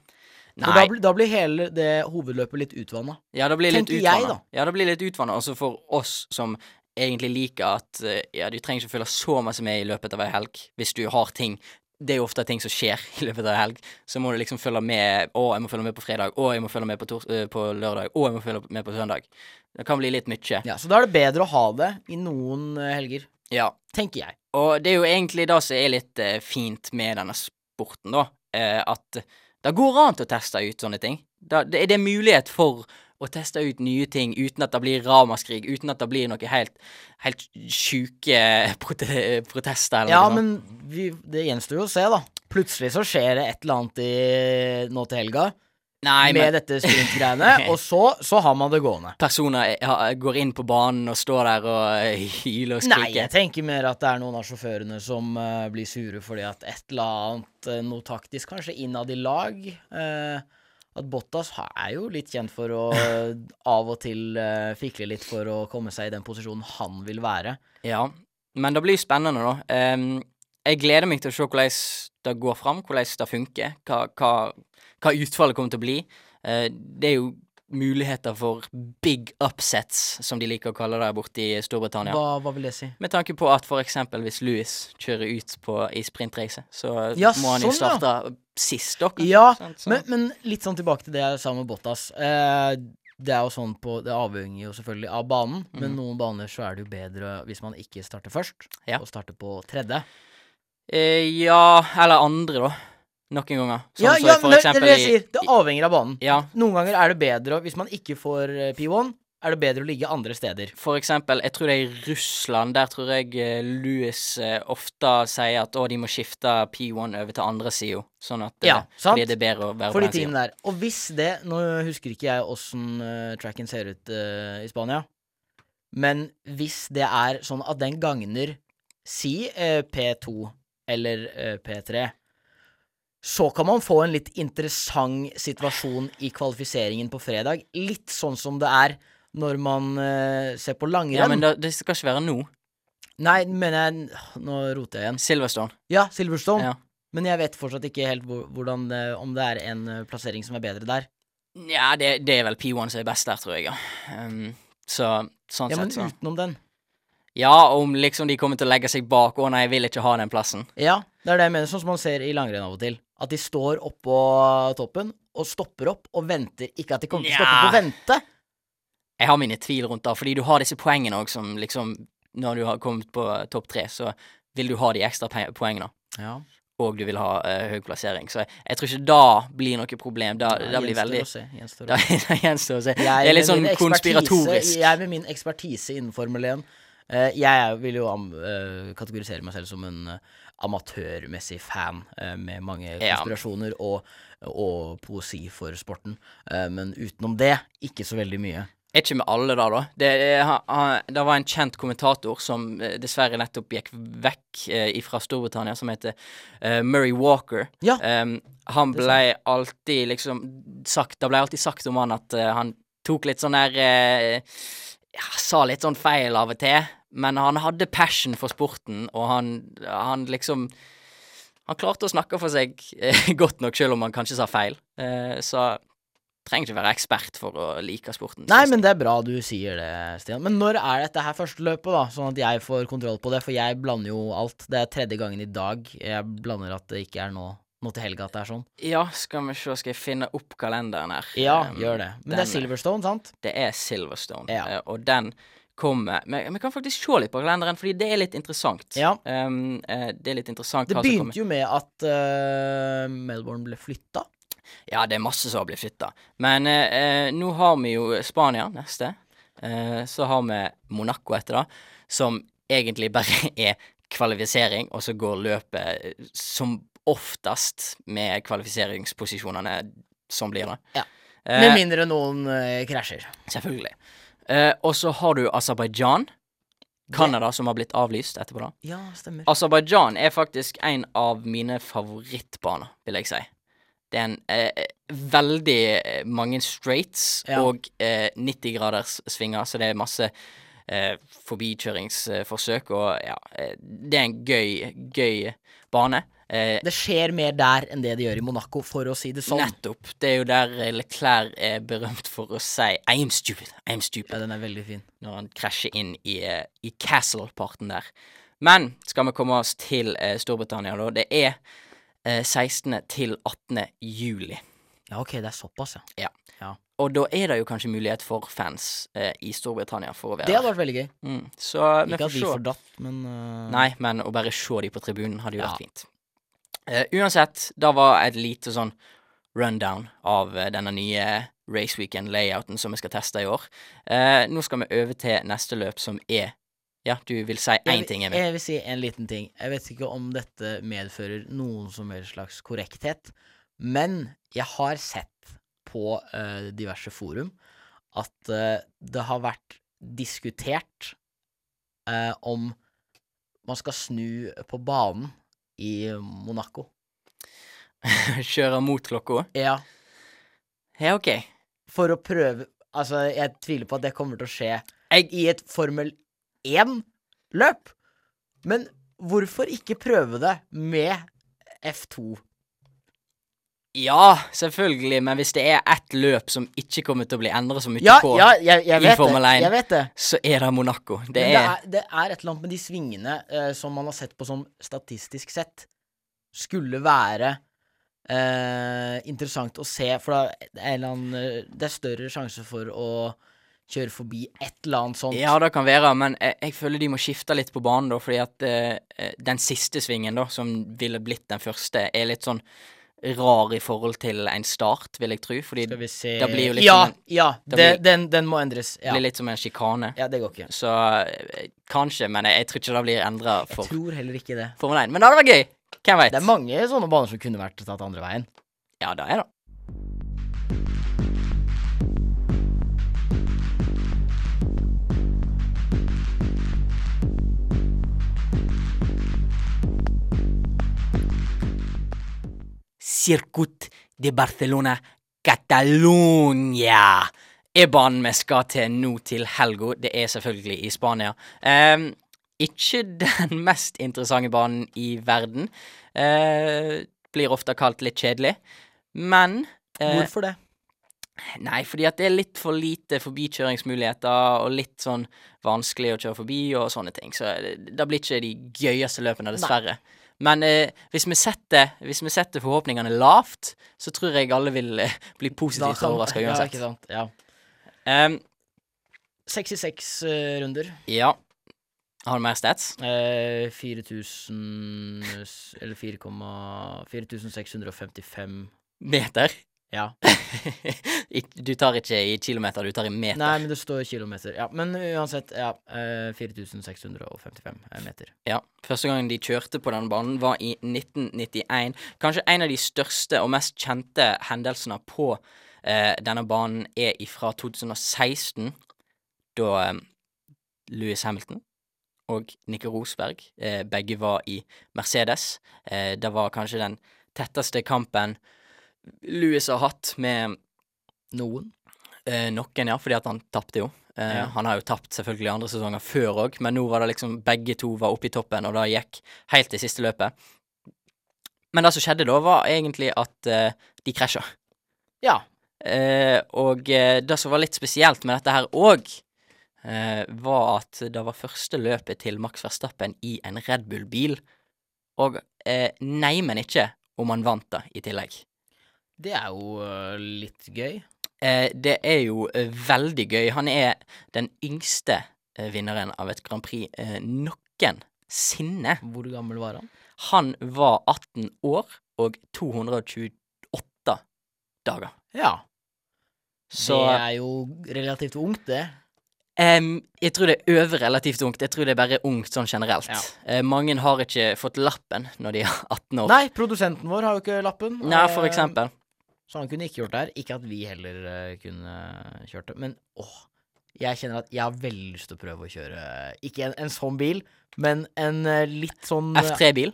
Da, blir- da blir hele det hovedløpet litt utvanna. Ja, det blir litt utvanna. da. Ja, det blir litt utvanna. Også for oss som egentlig liker at eh, ja, du trenger ikke følge så masse med i løpet av ei helg hvis du har ting Det er jo ofte ting som skjer i løpet av helg. Så må du liksom følge med. Å, jeg må følge med på fredag. Å, jeg må følge med på, eh, på lørdag. Å, jeg må følge med på søndag. Det kan bli litt mye. Ja, så da er det bedre å ha det i noen eh, helger, Ja. tenker jeg. Og det er jo egentlig det som er litt eh, fint med denne sporten, da. Eh, at det går an til å teste ut sånne ting. Da, det, det er mulighet for å teste ut nye ting uten at det blir ramaskrig, uten at det blir noe helt, helt sjuke prote protester eller Ja, noe sånt. men vi, det gjenstår jo å se, da. Plutselig så skjer det et eller annet i, nå til helga Nei, med men dette sprintgreiene, og så, så har man det gående. personer eh, går inn på banen og står der og eh, hyler og skriker. Nei, jeg tenker mer at det er noen av sjåførene som uh, blir sure fordi at et eller annet, uh, noe taktisk kanskje innad i lag eh, At Bottas er jo litt kjent for å eh, av og til uh, fikle litt for å komme seg i den posisjonen han vil være. Ja, men det blir spennende, da. Jeg gleder meg til å se hvordan det går fram, hvordan det funker, hva, hva, hva utfallet kommer til å bli. Eh, det er jo muligheter for big upsets, som de liker å kalle det borte i Storbritannia. Hva, hva vil det si? Med tanke på at eksempel hvis Louis kjører ut på, i sprintrace, så Ja, må han jo sånn, ja. starte sist, dere. Ja, sånn, sånn. men, men litt sånn tilbake til det jeg sa med Bottas. Eh, det er jo sånn på Det avhenger jo selvfølgelig av banen, men noen baner så er det jo bedre hvis man ikke starter først, Ja. og starter på tredje. Eh, ja, eller andre, da. Noen ganger. Sånn ja, ja, men det, det er det jeg sier. Det avhenger av banen. Ja, Noen ganger er det bedre Hvis man ikke får eh, P1, er det bedre å ligge andre steder. For eksempel, jeg tror det er i Russland, der tror jeg eh, Louis eh, ofte sier at å, de må skifte P1 over til andre sida, sånn at Ja, sant. blir det bedre å være For på de den sida. der. Og hvis det Nå husker ikke jeg åssen tracken ser ut uh, i Spania, men hvis det er sånn at den gagner si uh, P2 eller uh, P3, så kan man få en litt interessant situasjon i kvalifiseringen på fredag. Litt sånn som det er når man uh, ser på langrenn. Ja, men det, det skal ikke være nå. Nei, men jeg Nå roter jeg igjen. Silverstone. Ja, Silverstone. Ja. Men jeg vet fortsatt ikke helt hvordan om det er en eh, plassering som er bedre der. Ja, det, det er vel P1 som er best der, tror jeg, ja. Um, så sånn Ja, men sett, så. utenom den. Ja, om liksom de kommer til å legge seg bak 'Å nei, jeg vil ikke ha den plassen'. Ja, det er det jeg mener, sånn som man ser i langrenn av og til. At de står oppå toppen og stopper opp og venter. Ikke at de kommer til å stoppe opp på å vente. Jeg har mine tvil rundt det, fordi du har disse poengene òg som liksom Når du har kommet på topp tre, så vil du ha de ekstra poengene. Ja, Og du vil ha uh, høy plassering. Så jeg, jeg tror ikke det blir noe problem. Da, det blir veldig gjenstår å Da se. gjenstår å se. Det er litt sånn konspiratorisk. Jeg med min ekspertise innen Formel 1 eh, Jeg vil jo eh, kategorisere meg selv som en eh, amatørmessig fan eh, med mange konspirasjoner og, og poesi for sporten. Eh, men utenom det, ikke så veldig mye. Er ikke med alle da, da. Det, ha- det var en kjent kommentator som eh, dessverre nettopp gikk vekk eh, fra Storbritannia, som heter eh, Murray Walker. Ja. Han ble alltid liksom sagt Det ble alltid sagt om han at eh, han tok litt sånn der eh, ja, Sa litt sånn feil av og til, men han hadde passion for sporten, og han, han liksom Han klarte å snakke for seg eh, godt nok, selv om han kanskje sa feil. Eh, så trenger ikke være ekspert for å like sporten. Nei, men det er bra du sier det, Stian. Men når er dette her første løpet, da? Sånn at jeg får kontroll på det, for jeg blander jo alt. Det er tredje gangen i dag jeg blander at det ikke er nå, nå til helga at det er sånn. Ja, skal vi se, skal jeg finne opp kalenderen her. Ja, Um, gjør det. Men det er Silverstone, sant? Det er Silverstone, Ja. eh, og den kommer Men vi kan faktisk se litt på kalenderen, fordi det er litt interessant. Ja. Um, det er litt interessant Det begynte jo med at uh, Melbourne ble flytta. Ja, det er masse som har blitt flytta. Men uh, nå har vi jo Spania neste. Uh, så har vi Monaco etter det, som egentlig bare er kvalifisering, og så går løpet som oftest med kvalifiseringsposisjonene som blir det. Ja. Med mindre noen krasjer. Selvfølgelig. Eh, og så har du Aserbajdsjan. Canada, som har blitt avlyst etterpå, da. Ja, stemmer. Aserbajdsjan er faktisk en av mine favorittbaner, vil jeg si. Det er en eh, veldig eh, mange straights Ja. og eh, 90 graders svinger, så det er masse eh, forbikjøringsforsøk, og ja, eh, det er en gøy, gøy bane. Eh, Det skjer mer der enn det det gjør i Monaco, for å si det sånn. Nettopp. Det er jo der eh, Leclerc er berømt for å si I am stupid, I am stupid. Ja, den er veldig fin. når han krasjer inn i, eh, i Castle-parten der. Men skal vi komme oss til eh, Storbritannia, da? Det er eh, 16. til 18. juli. Ja, OK, det er såpass, ja. Og da er det jo kanskje mulighet for fans eh, i Storbritannia for å være Det hadde vært veldig gøy. Mm. Så Ikke at vi får datt, men uh... Nei, men å bare se de på tribunen hadde jo Ja. vært fint. Eh, uansett, da var et lite sånn rundown av uh, denne nye Race Weekend-layouten som vi skal teste i år. Uh, nå skal vi over til neste løp, som er Ja, du vil si én ting, Emil? Jeg vil si en liten ting. Jeg vet ikke om dette medfører noen som helst slags korrekthet, men jeg har sett på diverse forum at det har vært diskutert om man skal snu på banen i Monaco. Kjøre mot klokka? Ja, Ja, OK. for å prøve Altså, jeg tviler på at det kommer til å skje Jeg- i et Formel 1-løp. Men hvorfor ikke prøve det med F2? Ja, selvfølgelig, men hvis det er ett løp som ikke kommer til å bli endret så mye Ja, på, ja, jeg, jeg i Formel 1. Det. så er det Monaco. Det det er det er et eller annet med de svingene eh, som man har sett på som statistisk sett skulle være eh, interessant å se, for da er annen, eh, det er større sjanse for å kjøre forbi et eller annet sånt. Ja, det kan være, men jeg, jeg føler de må skifte litt på banen, da, fordi at eh, den siste svingen, da, som ville blitt den første, er litt sånn rar i forhold til en start, vil jeg tro. Fordi Skal vi se det blir jo litt Ja, en, ja, det blir- den, den må endres. Ja. blir litt som en sjikane. ja, det går ikke. Så eh, kanskje, men jeg, jeg tror ikke det blir endra Jeg tror heller ikke det. Formel 1. Men det hadde vært gøy! Hvem veit? Det er mange sånne baner som kunne vært tatt andre veien. Ja, det er det. Circuit de Barcelona Catalonia er banen vi skal til nå til helga. Det er selvfølgelig i Spania. Um, ikke den mest interessante banen i verden. Uh, blir ofte kalt litt kjedelig. Men uh, Hvorfor det? Nei, fordi at det er litt for lite forbikjøringsmuligheter, og litt sånn vanskelig å kjøre forbi og sånne ting. Så det, det blir ikke de gøyeste løpene, dessverre. Men eh, hvis, vi setter, hvis vi setter forhåpningene lavt, så tror jeg alle vil eh, bli positivt overraska uansett. Ja, ikke sant. Ja. Um, 66 uh, runder. ja. Har du mer stats? Eh, 4000 Eller 4,- 4655 Meter? Ja. Du tar ikke i kilometer, du tar i meter. Nei, men det står kilometer. Ja, men uansett, ja. Eh, 4655 meter. Ja. Første gangen de kjørte på denne banen, var i 1991. Kanskje en av de største og mest kjente hendelsene på eh, denne banen er ifra 2016, da eh, Louis Hamilton og Nico Rosberg eh, begge var i Mercedes. Eh, det var kanskje den tetteste kampen Louis har hatt med Noen. Eh, noen, ja, fordi at han tapte jo. Eh, Ja. Han har jo tapt selvfølgelig andre sesonger før òg, men nå var det liksom begge to var oppe i toppen, og det gikk helt til siste løpet. Men det som skjedde da, var egentlig at eh, de krasja. Ja. Eh, og eh, det som var litt spesielt med dette her òg, eh, var at det var første løpet til Max Verstappen i en Red Bull-bil, og eh, neimen ikke om han vant det i tillegg. Det er jo eh, litt gøy. Eh, det er jo eh, veldig gøy. Han er den yngste vinneren av et Grand Prix eh, noensinne. Hvor gammel var han? Han var 18 år og 228 dager. Ja. Så det er jo relativt ungt, det. Um, jeg tror det er over relativt ungt. Jeg tror det er bare ungt sånn generelt. Ja. Uh, mange har ikke fått lappen når de er 18 år. Nei, produsenten vår har jo ikke lappen. Nei, for eksempel. Så han kunne ikke gjort det her. Ikke at vi heller eh, kunne kjørt det. Men åh, jeg kjenner at jeg har veldig lyst til å prøve å kjøre Ikke en, en sånn bil, men en eh, litt sånn eh, F3-bil?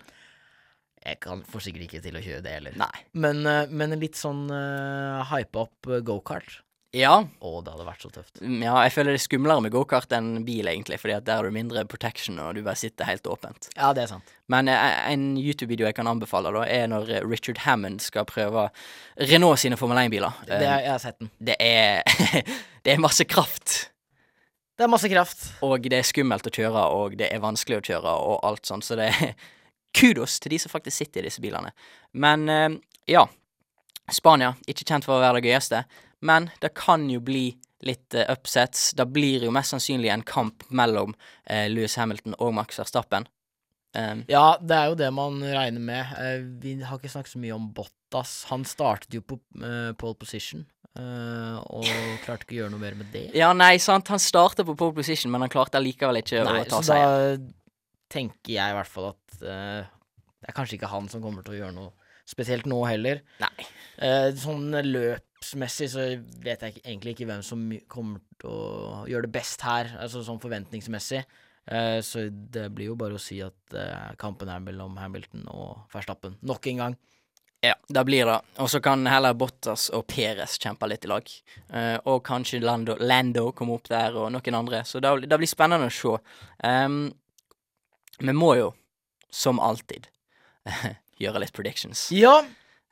Jeg kan får sikkert ikke til å kjøre det heller. Nei. Men, eh, men en litt sånn uh, hype up eh, gokart. Ja. Å, det hadde vært så tøft. Mm, Ja, jeg føler det er skumlere med gokart enn bil, egentlig, fordi at der har du mindre protection, og du bare sitter helt åpent. Ja, det er sant. Men eh, en YouTube-video jeg kan anbefale, da, er når eh, Richard Hammond skal prøve Renault sine Formel 1-biler. Det, er- jeg har sett den. det er Det er masse kraft, Det er masse kraft. og det er skummelt å kjøre, og det er vanskelig å kjøre, og alt sånt, så det er kudos til de som faktisk sitter i disse bilene. Men eh, ja. Spania, ikke kjent for å være det gøyeste, men det kan jo bli litt uh, upsets. Det blir jo mest sannsynlig en kamp mellom uh, Louis Hamilton og Max Verstappen. Um, Ja, det er jo det man regner med. Uh, vi har ikke snakket så mye om Bottas. Han startet jo på pole position, og klarte ikke å gjøre noe mer med det. ja, nei, sant, han starta på pole position, men han klarte allikevel ikke Nei, å ta så seier. da tenker jeg i hvert fall at det er kanskje ikke han som kommer til å gjøre noe spesielt nå heller. Nei. sånn sånn løpsmessig så vet jeg egentlig ikke hvem som kommer til å gjøre det best her, altså sånn forventningsmessig. Eh, så det blir jo bare å si at eh, kampen er mellom Hamilton og Verstappen. Nok en gang. Ja, det blir det. Og så kan heller Bottas og Perez kjempe litt i lag. Eh, og kanskje Lando, Lando komme opp der, og noen andre. Så det, det blir spennende å se. Um, vi må jo, som alltid, gjøre litt predictions. Ja,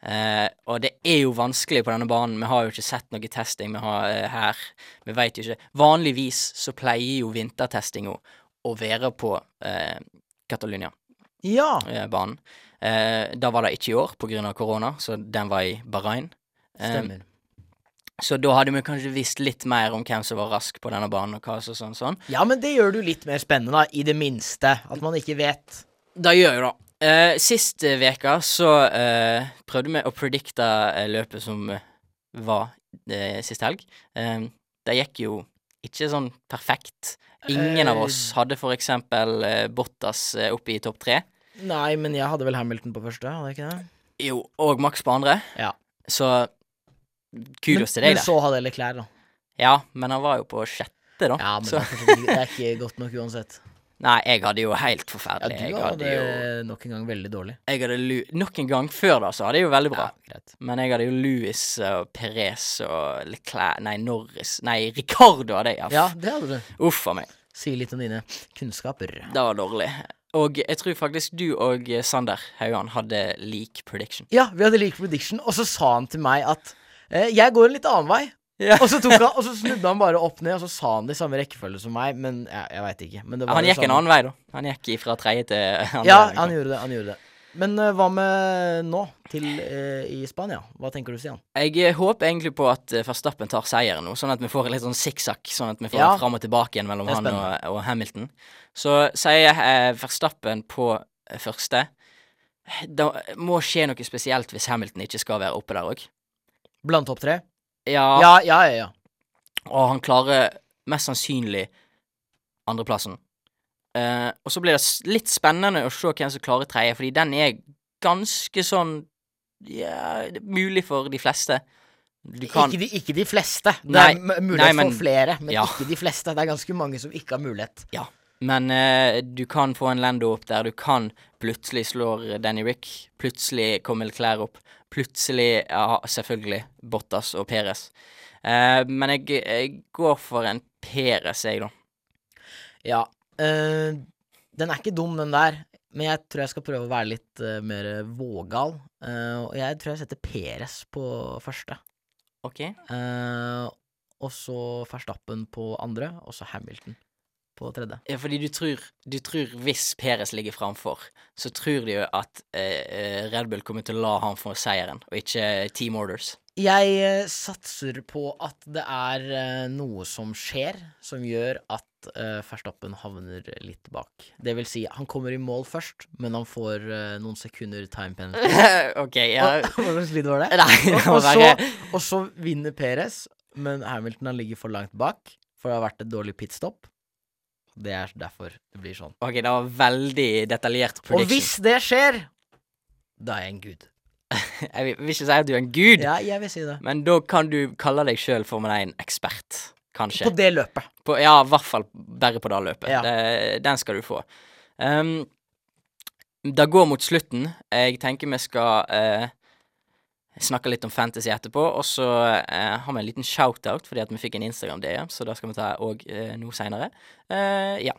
Eh, og det er jo vanskelig på denne banen. Vi har jo ikke sett noe testing vi har eh, her. Vi veit jo ikke. Vanligvis så pleier jo vintertestinga å være på eh, Catalunya-banen. ja. Eh, da var det ikke i år pga. korona, så den var i Bahrain. Stemmer. så da hadde vi kanskje visst litt mer om hvem som var rask på denne banen, og hva så, sånn sånn. Ja, men det gjør det jo litt mer spennende, da, i det minste. At man ikke vet. Det gjør jo det. Eh, sist uke veka så uh, prøvde vi å predikte eh, løpet som var sist helg. Det gikk jo ikke sånn perfekt. Ingen av oss hadde for eksempel Bottas oppe i topp tre. Nei, men jeg hadde vel Hamilton på første, hadde jeg ikke det? Jo, og Max på andre. Ja. Så kudos til deg Men så hadde jeg Leclerc, da. Ja, men han var jo på sjette, da. Ja, men det, er ikke- det er ikke godt nok uansett. Nei, jeg hadde jo helt forferdelig. Ja, du hadde hadde jo nok en gang veldig dårlig. jeg hadde lu Nok en gang før da, så hadde jeg jo veldig bra. Ja. Men jeg hadde jo Louis og Perez og Leclerc Nei, Norris Nei, Ricardo hadde jeg. Ja, det hadde du. Uff a meg. Si litt om dine kunnskaper. Det var dårlig. Og jeg tror faktisk du og Sander Haugan hadde lik prediction. Ja, vi hadde like prediction, og så sa han til meg at eh, jeg går en litt annen vei. Ja. Og så, tok han, og så snudde han bare opp ned, og så sa han det i samme rekkefølge som meg, men ja, jeg veit ikke. Men det var Han gikk en annen vei, da. Han gikk fra tredje til andre. Ja, liksom. han gjorde det. han gjorde det Men uh, hva med nå, til uh, i Spania? Hva tenker du, Stian? Jeg eh, håper egentlig på at uh, Verstappen tar seieren nå, sånn at vi får litt sånn sikksakk. Sånn at vi får Ja. fram og tilbake igjen mellom han og, og Hamilton. Så sier eh, Verstappen på første. Det må skje noe spesielt hvis Hamilton ikke skal være oppe der òg. Blant topp tre? Ja, Ja, ja, ja. ja. og han klarer mest sannsynlig andreplassen. Uh, og så blir det litt spennende å se hvem som klarer tredje, fordi den er ganske sånn Ja, mulig for de fleste. Ikke, de, ikke de fleste. Det Nei, er mulighet nei, men- for flere, men ja. ikke de fleste. Det er ganske mange som ikke har mulighet. Ja. Men uh, du kan få en Lando opp der. Du kan plutselig slår Danny Rick. Plutselig kommer Claire opp. Plutselig, ja, selvfølgelig, Bottas og Peres. Eh, men jeg, jeg går for en Peres, jeg, da. Ja. eh, den er ikke dum, den der. Men jeg tror jeg skal prøve å være litt uh, mer vågal. Eh, og jeg tror jeg setter Peres på første. OK? Uh, og så Verstappen på andre, og så Hamilton på tredje. Ja, fordi du tror, du tror hvis Peres ligger framfor, så tror de jo at eh, eh, Red Bull kommer til å la han få seieren, og ikke Team Orders. Jeg eh, satser på at det er eh, noe som skjer, som gjør at uh, Verstappen havner litt bak. Det vil si, han kommer i mål først, men han får eh, noen sekunder time penalty. OK, ja. Hva slags lyd var det? Nei, det Og, må og, så, være og så vinner Perez, men Hamilton han ligger for langt bak, for det har vært et dårlig pitstop. Det er derfor det blir sånn. OK, det var veldig detaljert Og hvis det skjer, da er jeg en gud. Jeg vil, vil ikke si at du er en gud, Ja, jeg vil si det. men da kan du kalle deg sjøl Formel 1-ekspert. Kanskje. På det løpet. På, ja, i hvert fall bare på det løpet. Ja. Det, den skal du få. Um, det går mot slutten. Jeg tenker vi skal eh, snakke litt om fantasy etterpå. Og så eh, har vi en liten shout-out fordi at vi fikk en Instagram-DM, så da skal vi ta òg eh, noe seinere. Eh, ja.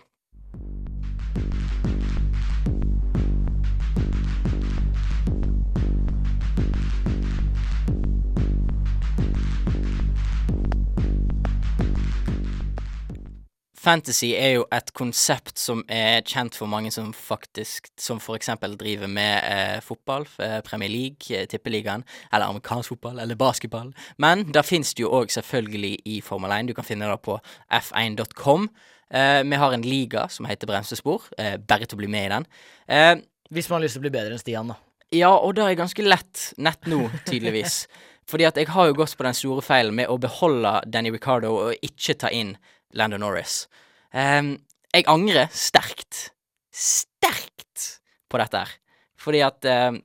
Fantasy er jo et konsept som er kjent for mange som faktisk Som for eksempel driver med eh, fotball, eh, Premier League, eh, Tippeligaen, eller amerikansk fotball, eller basketball. Men da fins det jo òg selvfølgelig i Formel 1. Du kan finne det på f1.com. Eh, vi har en liga som heter Bremsespor. Eh, bare til å bli med i den. Eh, Hvis man har lyst til å bli bedre enn Stian, da. ja, og det er ganske lett nett nå, tydeligvis. Fordi at jeg har jo gått på den store feilen med å beholde Danny Ricardo og ikke ta inn Lando Norris. Um, jeg angrer sterkt, sterkt på dette her. Fordi at um,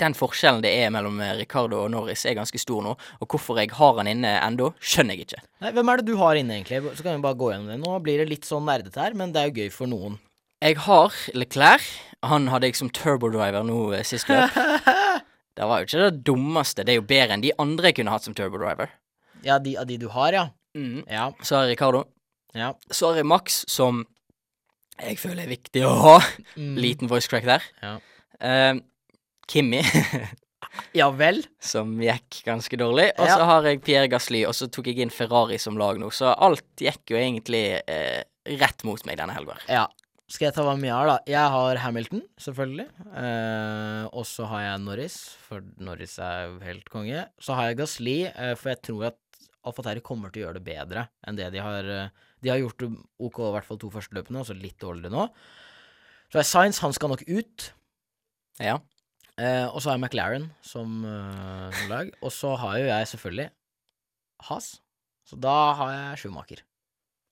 den forskjellen det er mellom eh, Ricardo og Norris er ganske stor nå. Og hvorfor jeg har han inne ennå, skjønner jeg ikke. Nei, Hvem er det du har inne, egentlig? Så kan vi bare gå gjennom det. Nå blir det litt sånn nerdete her, men det er jo gøy for noen. Jeg har Leclerc. Han hadde jeg som turbodriver nå eh, sist løp. Det var jo ikke det dummeste. Det er jo bedre enn de andre jeg kunne hatt som turbodriver. Ja, de av de du har, ja. Mm. Ja. Så har jeg Ricardo. ja. Så har jeg Max, som jeg føler er viktig å ha. Mm. Liten voice crack der. Ja. Uh, Kimmi. Ja vel? som gikk ganske dårlig. Og Ja. så har jeg Pierre Gasly, og så tok jeg inn Ferrari som lag nå. Så alt gikk jo egentlig uh, rett mot meg denne helga. Ja. Skal jeg ta hva vi har, da? Jeg har Hamilton, selvfølgelig. Uh, og så har jeg Norris, for Norris er helt konge. Så har jeg Gasli, uh, for jeg tror at Alfateri kommer til å gjøre det bedre enn det de har eh, De har gjort det OK i hvert fall to første løpene, og så litt dårligere nå. Så er Science, han skal nok ut. Ja. Eh, og så har jeg McLaren som eh, lag. Og så har jo jeg selvfølgelig Has. Så da har jeg Schumacher.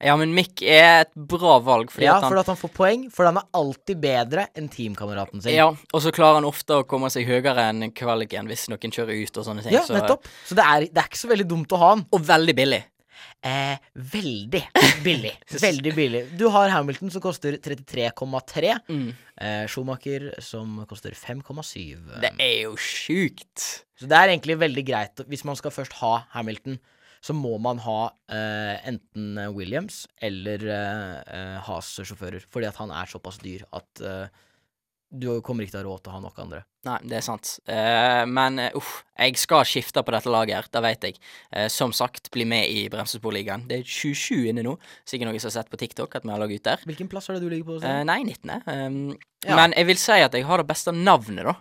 Ja, men Mick er et bra valg, fordi Ja, at han for at han får poeng, for han er alltid bedre enn teamkameraten sin. Ja, og så klarer han ofte å komme seg høyere enn kvaliken hvis noen kjører ut og sånne ting. Ja, så, nettopp. Så det er, det er ikke så veldig dumt å ha han. Og veldig billig. Eh, veldig billig. veldig billig. Du har Hamilton som koster 33,3. Mm. Eh, Schumacher som koster 5,7. Det er jo sjukt. Så det er egentlig veldig greit. Hvis man skal først ha Hamilton, så må man ha eh, enten Williams eller eh, eh, Haas-sjåfører. Fordi at han er såpass dyr at eh, du kommer ikke til å ha råd til å ha nok andre. Nei, det er sant. Uh, men uff, uh, jeg skal skifte på dette laget her, det vet jeg. Uh, som sagt, bli med i Bremsesporligaen. Det er 27 inne nå. Sikkert noen som har sett på TikTok at vi har laget ut der. Hvilken plass er det du ligger på? Eh, nei, 19. Um, Ja. Men jeg vil si at jeg har det beste navnet, da.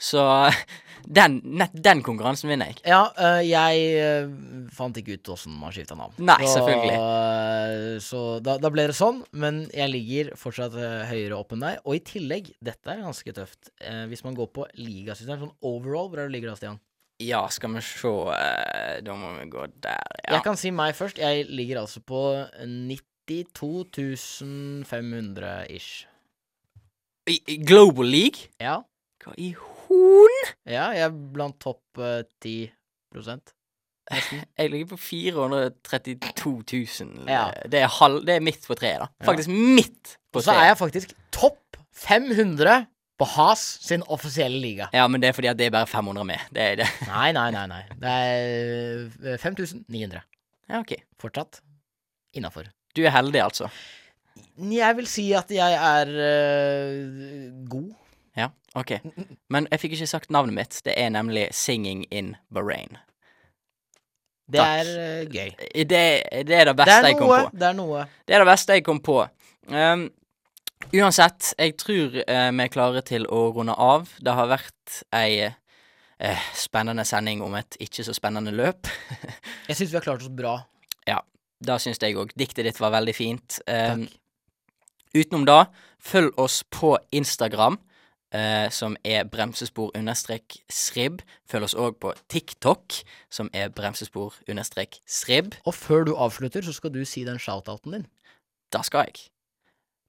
Så den, nett, den konkurransen vinner jeg. Ja, øh, jeg øh, fant ikke ut åssen man skifta navn. Nei, så, selvfølgelig. øh, så da, da ble det sånn, men jeg ligger fortsatt øh, høyere opp enn deg. Og i tillegg, dette er ganske tøft, eh, hvis man går på ligasystem, sånn overall, hvor er det ligger da, Stian? Ja, skal vi se eh, Da må vi gå der, ja. Jeg kan si meg først. Jeg ligger altså på 92 500 ish. I, I Global League? Ja. Hva i horn? ja, jeg er blant topp øh, 10 prosent. Jeg ligger på 432 000. Ja. Det, er halv, det er midt på treet, da. Faktisk midt på Og så er treet. jeg faktisk topp 500 på Has sin offisielle liga. Ja, men det er fordi at det er bare 500 med. Det er det. Nei, nei, nei. nei. Det er øh, 5900. Ja, ok. Fortsatt innafor. Du er heldig, altså. Jeg vil si at jeg er øh, god. Ja, ok. Men jeg fikk ikke sagt navnet mitt. Det er nemlig Singing in Bahrain. Det Takk. er uh, gøy. Det, det er det Det beste noe, jeg kom på. Det er noe. Det er det beste jeg kom på. Um, uansett, jeg tror uh, vi er klare til å runde av. Det har vært ei, uh, spennende sending om et ikke så spennende løp. Jeg syns vi har klart oss bra. Ja, Da syns jeg òg. Diktet ditt var veldig fint. Um, Takk. utenom da, følg oss på Instagram, eh, som er bremsespor understrek srib. Følg oss òg på TikTok, som er bremsespor understrek srib. Og før du avslutter, så skal du si den shoutouten din. Da skal jeg.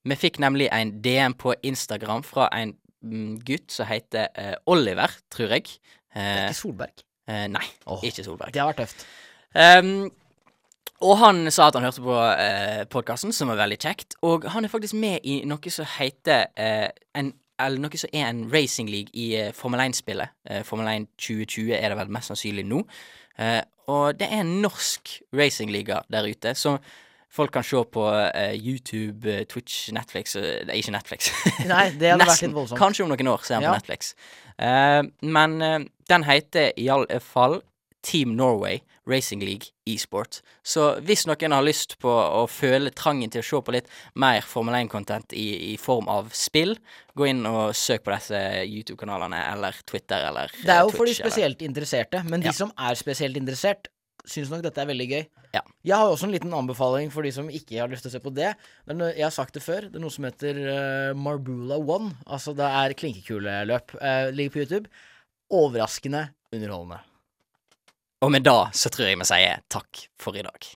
Vi fikk nemlig en DM på Instagram fra en mm, gutt som heter eh, Oliver, tror jeg. Det er Eh, ikke Solberg. eh, nei, oh, ikke Solberg. Det har vært tøft. Um, og han sa at han hørte på eh, podkasten, som var veldig kjekt. Og han er faktisk med i noe som heter eh, en eller noe som er en racing league i eh, Formel 1-spillet. Eh, Formel 1 2020 er det vel mest sannsynlig nå. Eh, og det er en norsk racingliga der ute, som folk kan se på YouTube, Twitch, Netflix Det er ikke Netflix. Nei, det hadde vært litt voldsomt. Kanskje om noen år ser han Ja. på Netflix. Men den heter i alle fall Team Norway Racing League e-sport. Så hvis noen har lyst på å føle trangen til å se på litt mer Formel 1-content i, i form av spill, gå inn og søk på disse YouTube-kanalene eller Twitter eller Det er jo jo for de spesielt eller- interesserte, men de Ja. som er spesielt interessert, syns nok dette er veldig gøy. Ja. Jeg har også en liten anbefaling for de som ikke har lyst til å se på det. er jeg har sagt det før. Det er noe som heter uh, Marbula One. Altså det er klinkekuleløp. Uh, ligger på YouTube. Overraskende underholdende. Og med da så tror jeg vi sier takk for i dag.